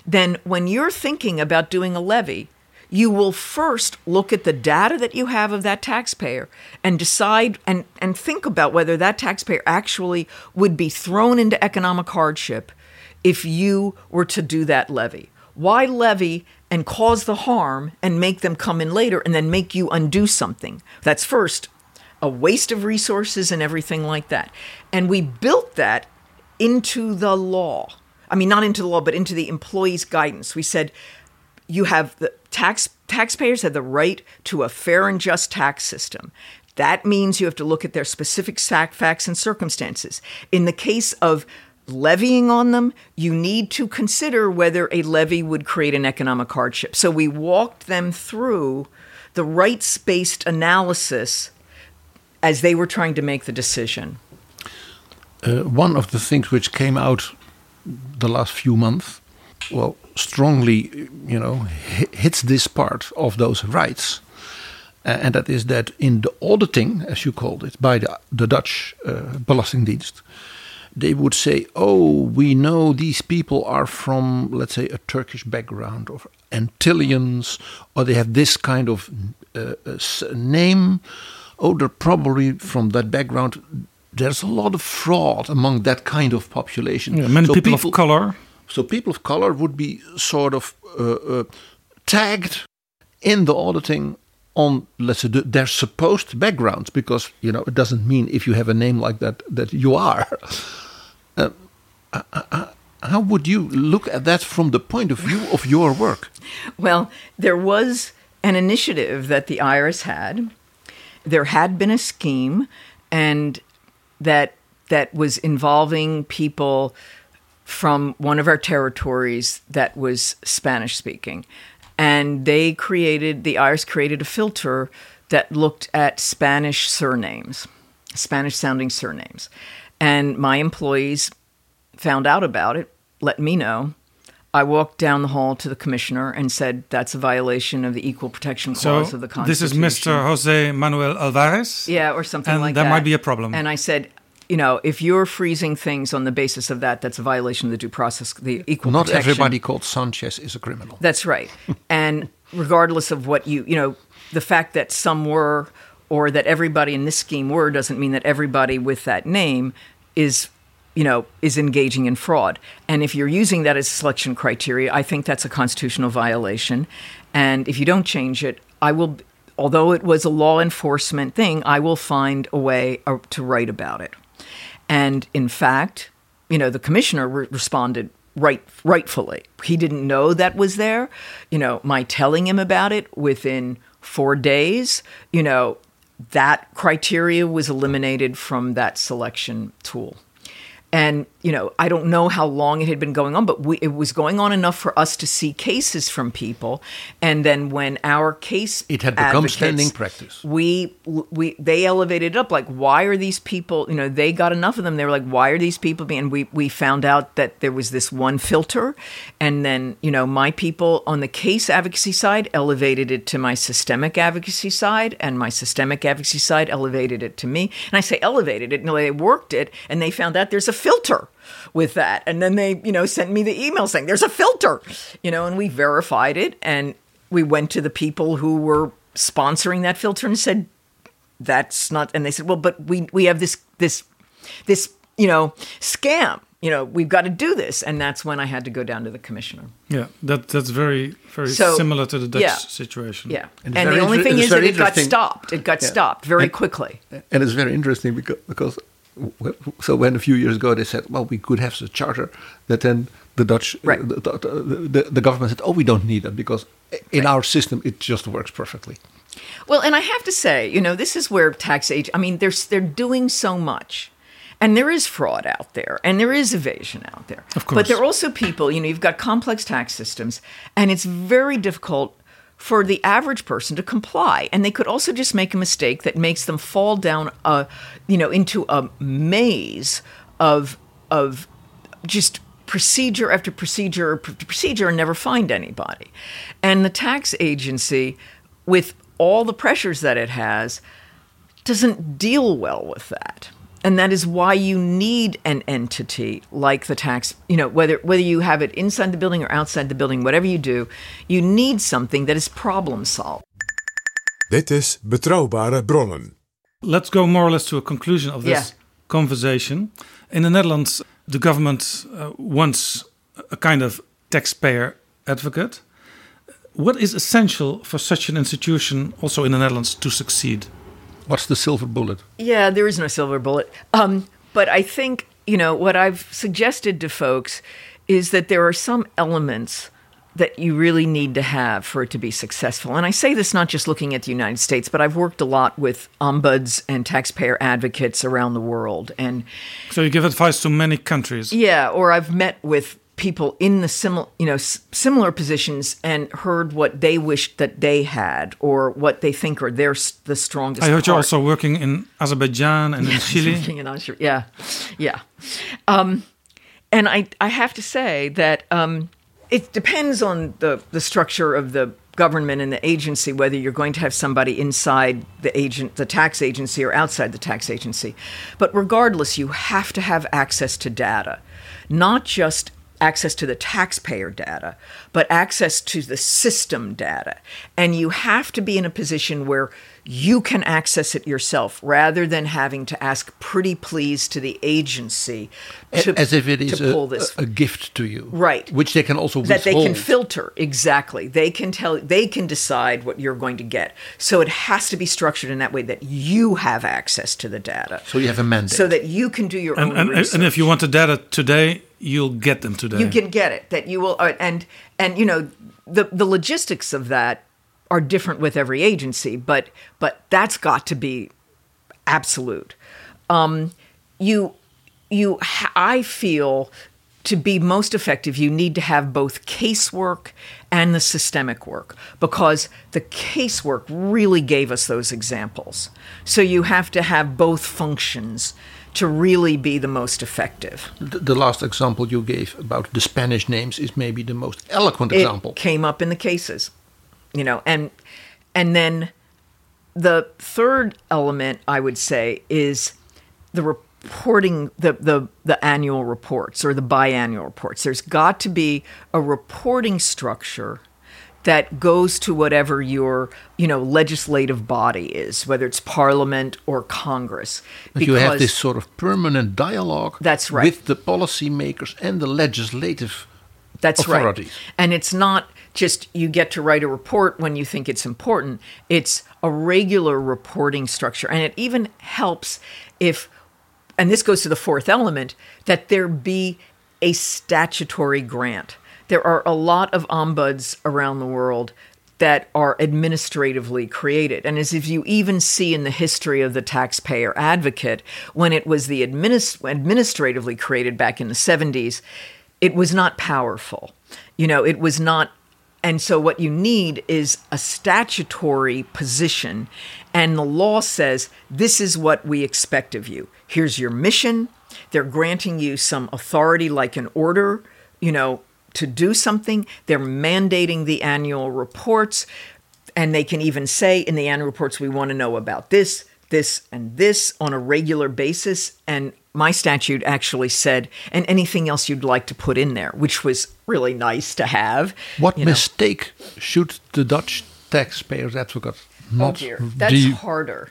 then when you're thinking about doing a levy, you will first look at the data that you have of that taxpayer and decide and, and think about whether that taxpayer actually would be thrown into economic hardship if you were to do that levy. Why levy and cause the harm and make them come in later and then make you undo something? That's first a waste of resources and everything like that. And we built that into the law. I mean, not into the law, but into the employee's guidance. We said you have the tax taxpayers have the right to a fair and just tax system. That means you have to look at their specific facts and circumstances. In the case of levying on them, you need to consider whether a levy would create an economic hardship. So we walked them through the rights based analysis as they were trying to make the decision.
Uh, one of the things which came out the last few months, well, strongly, you know, hits this part of those rights. And that is that in the auditing, as you called it, by the, the Dutch uh, Belastingdienst, they would say, oh, we know these people are from, let's say, a Turkish background or Antilleans, or they have this kind of uh, uh name. Oh, they're probably from that background. There's a lot of fraud among that kind of population.
Yeah, many so people, people, of color.
So people of color would be sort of uh, uh, tagged in the auditing on let's say their supposed backgrounds because you know it doesn't mean if you have a name like that that you are. Uh, uh, uh, uh, how would you look at that from the point of view of your work?
Well there was an initiative that the irs had. There had been a scheme and that that was involving people from one of our territories that was spanish speaking and they created the IRS created a filter that looked at Spanish surnames, Spanish sounding surnames. And my employees found out about it, let me know. I walked down the hall to the commissioner and said that's a violation of the equal protection clause
so
of the Constitution.
This is Mr. Jose Manuel Alvarez?
Yeah, or something
and
like
that.
And that.
might be a problem.
And I said, you know, if you're freezing things on the basis of that, that's a violation of the due process, the equal
Not
protection.
everybody called Sanchez is a criminal.
That's right. and regardless of what you, you know, the fact that some were or that everybody in this scheme were doesn't mean that everybody with that name is you know is engaging in fraud and if you're using that as selection criteria i think that's a constitutional violation and if you don't change it i will although it was a law enforcement thing i will find a way uh, to write about it and in fact, you know, the commissioner re- responded right rightfully. He didn't know that was there. You know, my telling him about it within 4 days, you know, that criteria was eliminated from that selection tool. And, you know, I don't know how long it had been going on, but we, it was going on enough for us to see cases from people. And then when our case
it had become standing practice.
We we they elevated it up like why are these people, you know, they got enough of them. They were like why are these people being we we found out that there was this one filter and then, you know, my people on the case advocacy side elevated it to my systemic advocacy side and my systemic advocacy side elevated it to me. And I say elevated it, no, they worked it and they found out there's a filter with that. And then they, you know, sent me the email saying there's a filter, you know, and we verified it. And we went to the people who were sponsoring that filter and said, that's not, and they said, well, but we, we have this, this, this, you know, scam you know, we've got to do this. And that's when I had to go down to the commissioner.
Yeah, that that's very, very so, similar to the Dutch
yeah,
situation.
Yeah. And, and the only thing is that it got stopped. It got yeah. stopped very
and,
quickly.
And it's very interesting because, because so when a few years ago they said, well, we could have the charter, that then the Dutch,
right.
the, the, the, government said, oh, we don't need that because in right. our system it just works perfectly.
Well, and I have to say, you know, this is where tax age. I mean, they're they're doing so much. And there is fraud out there, and there is evasion out there.
Of course.
But there are also people, you know, you've got complex tax systems, and it's very difficult for the average person to comply. And they could also just make a mistake that makes them fall down a you know into a maze of of just procedure after procedure after procedure and never find anybody. And the tax agency with all the pressures that it has doesn't deal well with that and that is why you need an entity like the tax you know whether whether you have it inside the building or outside the building whatever you do you need something that is problem solved
dit is betrouwbare bronnen
let's go more or less to a conclusion of this yeah. conversation in the netherlands the government uh, wants a kind of taxpayer advocate. What is essential for such an institution, also in the Netherlands, to succeed?
What's the silver bullet?
Yeah, there is no silver bullet. Um, but I think, you know, what I've suggested to folks is that there are some elements that you really need to have for it to be successful. And I say this not just looking at the United States, but I've worked a lot with ombuds and taxpayer advocates around the world. And
So you give advice to many countries.
yeah, or I've met with people in the similar, you know, s- similar positions and heard what they wished that they had or what they think are their s- the strongest.
I heard you're also working in Azerbaijan and in Chile.
In Austria. Yeah, yeah. Um, and I, I have to say that um, it depends on the, the structure of the government and the agency whether you're going to have somebody inside the agent, the tax agency, or outside the tax agency. But regardless, you have to have access to data, not just access to the taxpayer data, but access to the system data. And you have to be in a position where you can access it yourself rather than having to ask pretty please to the agency to,
As if it is
to
a,
this
a, a gift to you.
Right.
Which they can also
that they can filter exactly they can tell they can decide what you're going to get so it has to be structured in that way that you have access to the data
So you have a mandate.
so that you can do your
And,
own
and,
research
and if you want the data today, you'll get them today.
you can get it that you will uh, and and you know the the logistics of that are different with every agency but but that's got to be absolute. Um you you i feel to be most effective you need to have both casework and the systemic work because the casework really gave us those examples. So you have to have both functions to really be the most effective
the, the last example you gave about the Spanish names is maybe the most eloquent
it
example.
came up in the cases you know and and then the third element i would say is the reporting the the the annual reports or the biannual reports there's got to be a reporting structure that goes to whatever your you know legislative body is whether it's parliament or congress
But you have this sort of permanent dialogue
That's right.
with the policymakers and the legislative
That's
authorities.
right. And it's not just you get to write a report when you think it's important. It's a regular reporting structure. And it even helps if, and this goes to the fourth element, that there be a statutory grant. There are a lot of ombuds around the world that are administratively created. And as if you even see in the history of the taxpayer advocate, when it was the administ- administratively created back in the 70s, it was not powerful. You know, it was not. And so what you need is a statutory position. And the law says this is what we expect of you. Here's your mission. They're granting you some authority, like an order, you know, to do something. They're mandating the annual reports. And they can even say in the annual reports, we want to know about this, this, and this on a regular basis. And my statute actually said, and anything else you'd like to put in there, which was really nice to have.
What
you know.
mistake should the Dutch taxpayers advocate
Oh
not
dear, that's harder.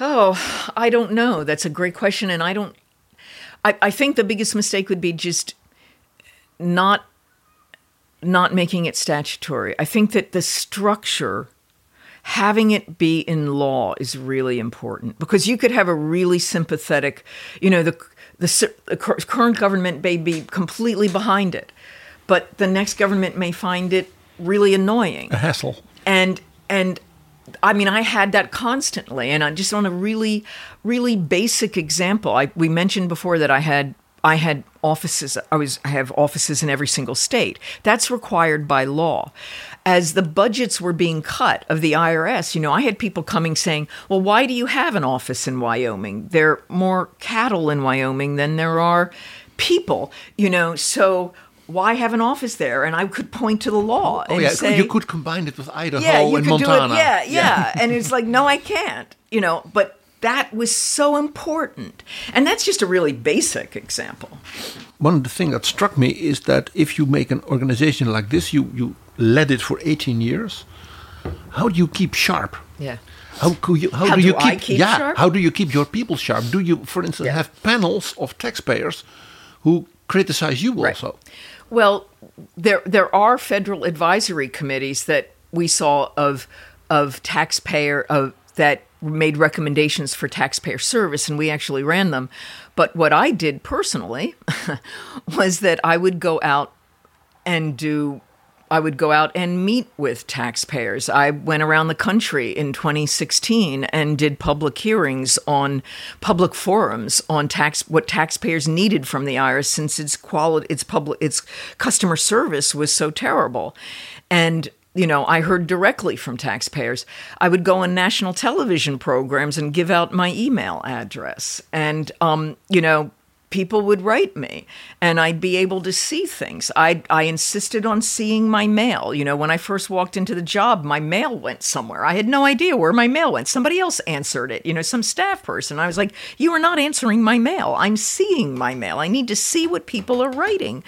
Oh, I don't know. That's a great question, and I don't. I, I think the biggest mistake would be just not not making it statutory. I think that the structure, having it be in law, is really important because you could have a really sympathetic, you know, the the, the current government may be completely behind it, but the next government may find it really annoying
a hassle.
and and I mean, I had that constantly, and I just on a really, really basic example. I we mentioned before that I had I had offices. I was I have offices in every single state. That's required by law. As the budgets were being cut of the IRS, you know, I had people coming saying, "Well, why do you have an office in Wyoming? There are more cattle in Wyoming than there are people." You know, so. Why have an office there? And I could point to the law
Oh
and
yeah,
say,
you could combine it with Idaho
yeah, you
and
could
Montana.
do it. Yeah, yeah. and it's like, no, I can't. You know, but that was so important, and that's just a really basic example.
One of the things that struck me is that if you make an organization like this, you you led it for 18 years. How do you keep sharp?
Yeah.
How, could you, how,
How
do
do
you
I
keep,
keep
yeah,
sharp?
How do you keep your people sharp? Do you, for instance,
Yeah.
have panels of taxpayers who criticize you
Right.
also?
Well, there there are federal advisory committees that we saw of of taxpayer of that made recommendations for taxpayer service and we actually ran them. But what I did personally was that I would go out and do I would go out and meet with taxpayers. I went around the country in 2016 and did public hearings on public forums on tax what taxpayers needed from the IRS since its quality its public its customer service was so terrible. And you know, I heard directly from taxpayers. I would go on national television programs and give out my email address. And, um, you know, people would write me and I'd be able to see things. I, I insisted on seeing my mail. You know, when I first walked into the job, my mail went somewhere. I had no idea where my mail went. Somebody else answered it, you know, some staff person. I was like, You are not answering my mail. I'm seeing my mail. I need to see what people are writing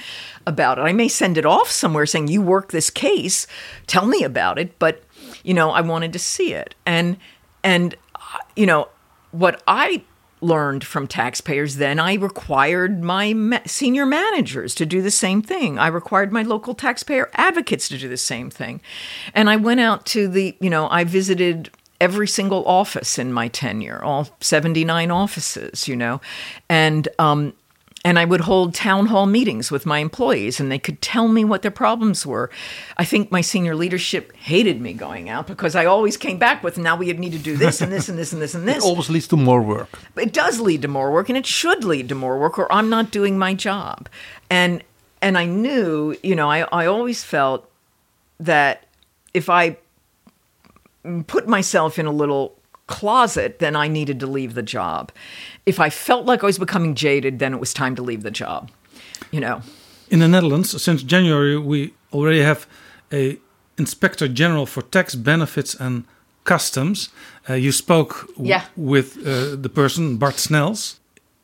about it. I may send it off somewhere saying, You work this case, tell me about it. But, you know, I wanted to see it. And, and, uh, you know, what I learned from taxpayers then i required my ma- senior managers to do the same thing. I required my local taxpayer advocates to do the same thing. And i went out to the you know i visited every single office in my tenure all 79 offices you know. And um, and I would hold town hall meetings with my employees and they could tell me what their problems were. I think my senior leadership hated me going out because I always came back with now we need to do this and this and this and this and this.
It always leads to more work.
It does lead to more work and it should lead to more work or I'm not doing my job. And and I knew, you know, I, I always felt that if I put myself in a little closet, then I needed to leave the job. If I felt like I was becoming jaded, then it was time to leave the job. You know.
In the Netherlands, since January, we already have a inspector general for tax benefits and customs. Uh, you spoke
yeah.
with uh, the person Bart Snels.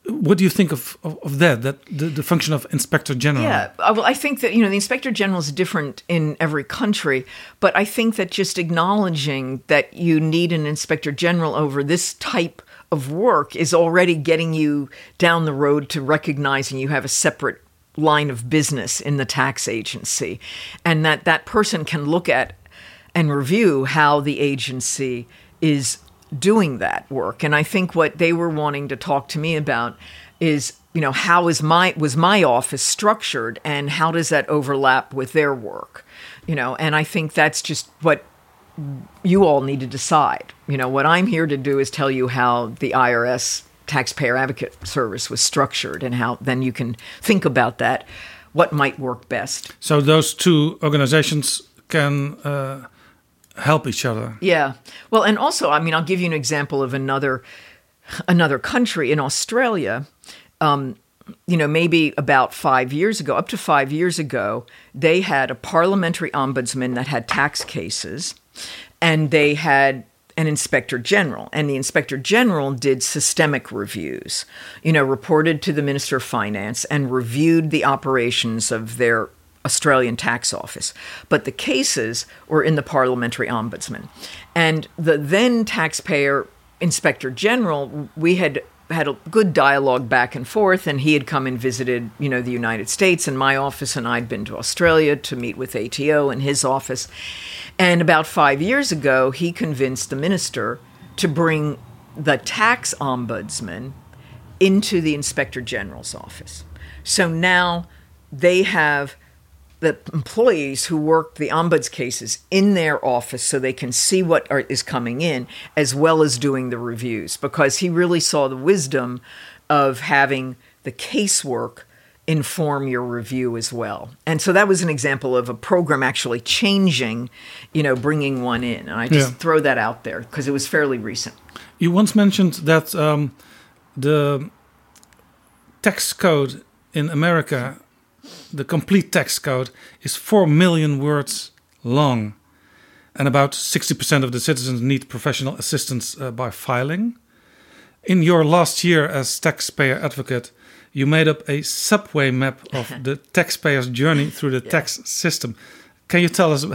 What do you think of, of, of that? That the, the, function of inspector general?
Yeah, uh, well, I think that you know the inspector general is different in every country, but I think that just acknowledging that you need an inspector general over this type of work is already getting you down the road to recognizing you have a separate line of business in the tax agency, and that that person can look at and review how the agency is doing that work. And I think what they were wanting to talk to me about is, you know, how is my was my office structured and how does that overlap with their work? You know, and I think that's just what you all need to decide. You know, what I'm here to do is tell you how the IRS taxpayer advocate service was structured and how then you can think about that what might work best.
So those two organizations can uh, help each other.
Yeah. Well, and also, I mean, I'll give you an example of another another country in Australia. Um, you know, maybe about five years ago, up to five years ago, they had a parliamentary ombudsman that had tax cases, and they had an inspector general and the inspector general did systemic reviews you know reported to the minister of finance and reviewed the operations of their Australian tax office, but the cases were in the parliamentary ombudsman. And the then taxpayer inspector general, we had had a good dialogue back and forth and he had come and visited you know the united states and my office and i'd been to australia to meet with ato in his office. And about five years ago he convinced the minister to bring the tax ombudsman into the inspector general's office. So now they have the employees who work the ombuds cases in their office so they can see what are, is coming in as well as doing the reviews because he really saw the wisdom of having the casework inform your review as well. And so that was an example of a program actually changing, you know, bringing one in. And I just yeah. throw that out there because it was fairly recent.
You once mentioned that um, the tax code in America the complete tax code is 4 million words long. And about 60% of the citizens need professional assistance uh, by filing. In your last year as taxpayer advocate, you made up a subway map of the taxpayer's journey through the yeah. tax system. Can you tell us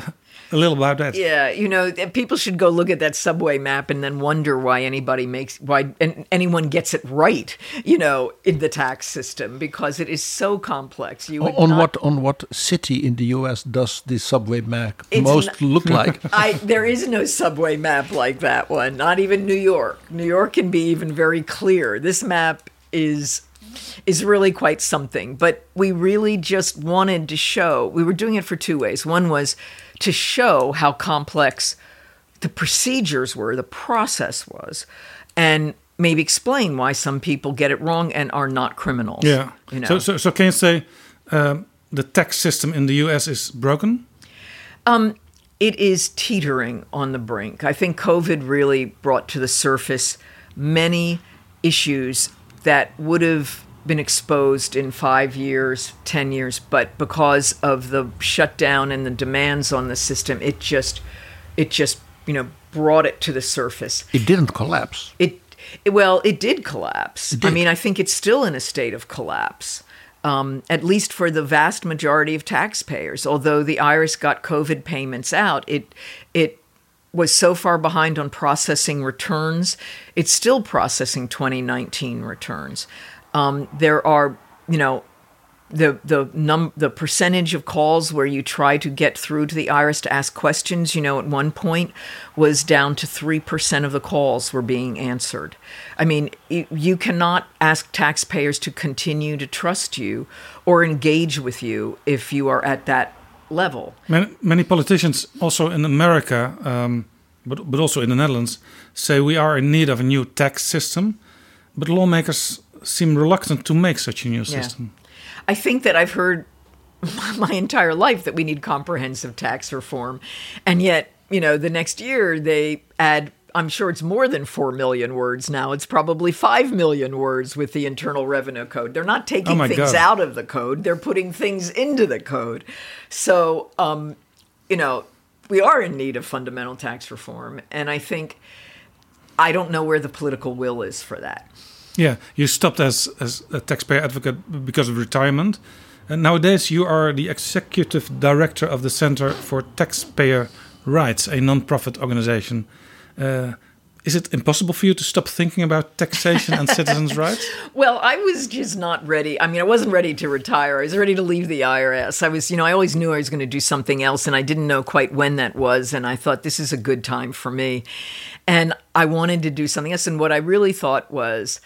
a little about that.
Yeah, you know, people should go look at that subway map and then wonder why anybody makes why and anyone gets it right, you know, in the tax system because it is so complex. You
on
not-
what on what city in the U.S. does the subway map most
not-
look like?
I there is no subway map like that one. Not even New York. New York can be even very clear. This map is is really quite something. But we really just wanted to show. We were doing it for two ways. One was to show how complex the procedures were, the process was, and maybe explain why some people get it wrong and are not criminals.
Yeah.
You know?
So, so, so can you say um, the tax system in the US is broken?
it is teetering on the brink. I think COVID really brought to the surface many issues that would have been exposed in five years, 10 years, but because of the shutdown and the demands on the system, it just, it just, you know, brought it to the surface.
It didn't collapse.
It, it well, it did collapse.
It
I mean, I think it's still in a state of collapse. Um, at least for the vast majority of taxpayers. Although the IRS got COVID payments out, it it was so far behind on processing returns. It's still processing 2019 returns. Um, there are, you know, the the num the percentage of calls where you try to get through to the IRS to ask questions, you know, at one point was down to 3% of the calls were being answered. I mean, you, you cannot ask taxpayers to continue to trust you or engage with you if you are at that level.
Many, many politicians, also in America, um, but, but also in the Netherlands, say we are in need of a new tax system. But lawmakers seem reluctant to make such a new
Yeah.
system.
I think that I've heard my entire life that we need comprehensive tax reform. And yet, you know, the next year they add, I'm sure it's more than 4 million words now. It's probably 5 million words with the Internal Revenue Code. They're not taking
Oh
things
God.
out of the code, they're putting things into the code. So, um, you know, we are in need of fundamental tax reform. And I think, I don't know where the political will is for that.
Yeah, you stopped as, as a taxpayer advocate because of retirement. And nowadays, you are the executive director of the Center for Taxpayer Rights, a non-profit organization. Uh, is it impossible for you to stop thinking about taxation and citizens' rights?
Well, I was just not ready. I mean, I wasn't ready to retire. I was ready to leave the IRS. I was, you know, I always knew I was going to do something else, and I didn't know quite when that was. And I thought this is a good time for me. And I wanted to do something else. And what I really thought was,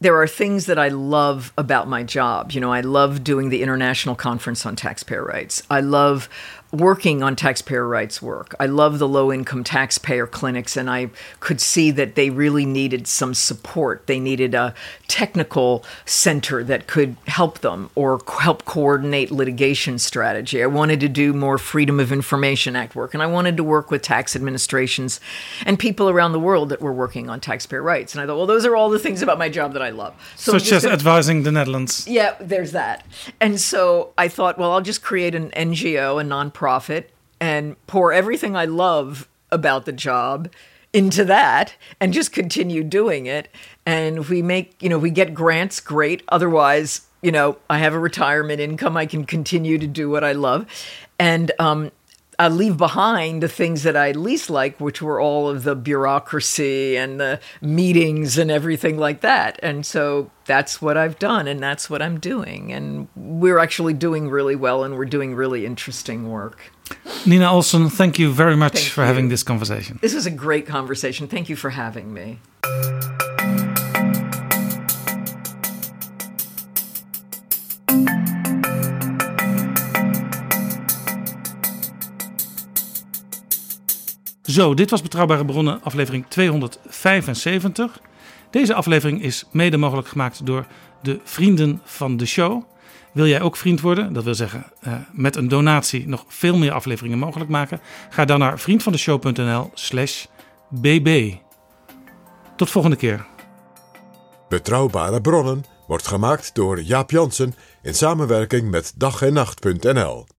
there are things that I love about my job. You know, I love doing the International Conference on Taxpayer Rights. I love working on taxpayer rights work. I love the low income taxpayer clinics, and I could see that they really needed some support. They needed a technical center that could help them or help coordinate litigation strategy. I wanted to do more Freedom of Information Act work, and I wanted to work with tax administrations and people around the world that were working on taxpayer rights. And I thought, well, those are all the things about my job that I love. So
Such
just
as advising the Netherlands.
yeah, there's that. And so I thought, well, I'll just create an NGO, a nonprofit, and pour everything I love about the job into that and just continue doing it. And we make, you know, we get grants, great. Otherwise, you know, I have a retirement income. I can continue to do what I love. And um, I leave behind the things that I least like, which were all of the bureaucracy and the meetings and everything like that. And so that's what I've done and that's what I'm doing. And we're actually doing really well and we're doing really interesting work.
Nina Olson, thank you very much
Thank
for
you.
having this conversation.
This was a great conversation. Thank you for having me.
Zo, dit was Betrouwbare Bronnen, aflevering 275. Deze aflevering is mede mogelijk gemaakt door de vrienden van de show. Wil jij ook vriend worden? Dat wil zeggen, eh, met een donatie nog veel meer afleveringen mogelijk maken. Ga dan naar vriendvandeshow.nl/slash bb. Tot volgende keer.
Betrouwbare bronnen wordt gemaakt door Jaap Jansen in samenwerking met dag en nacht.nl.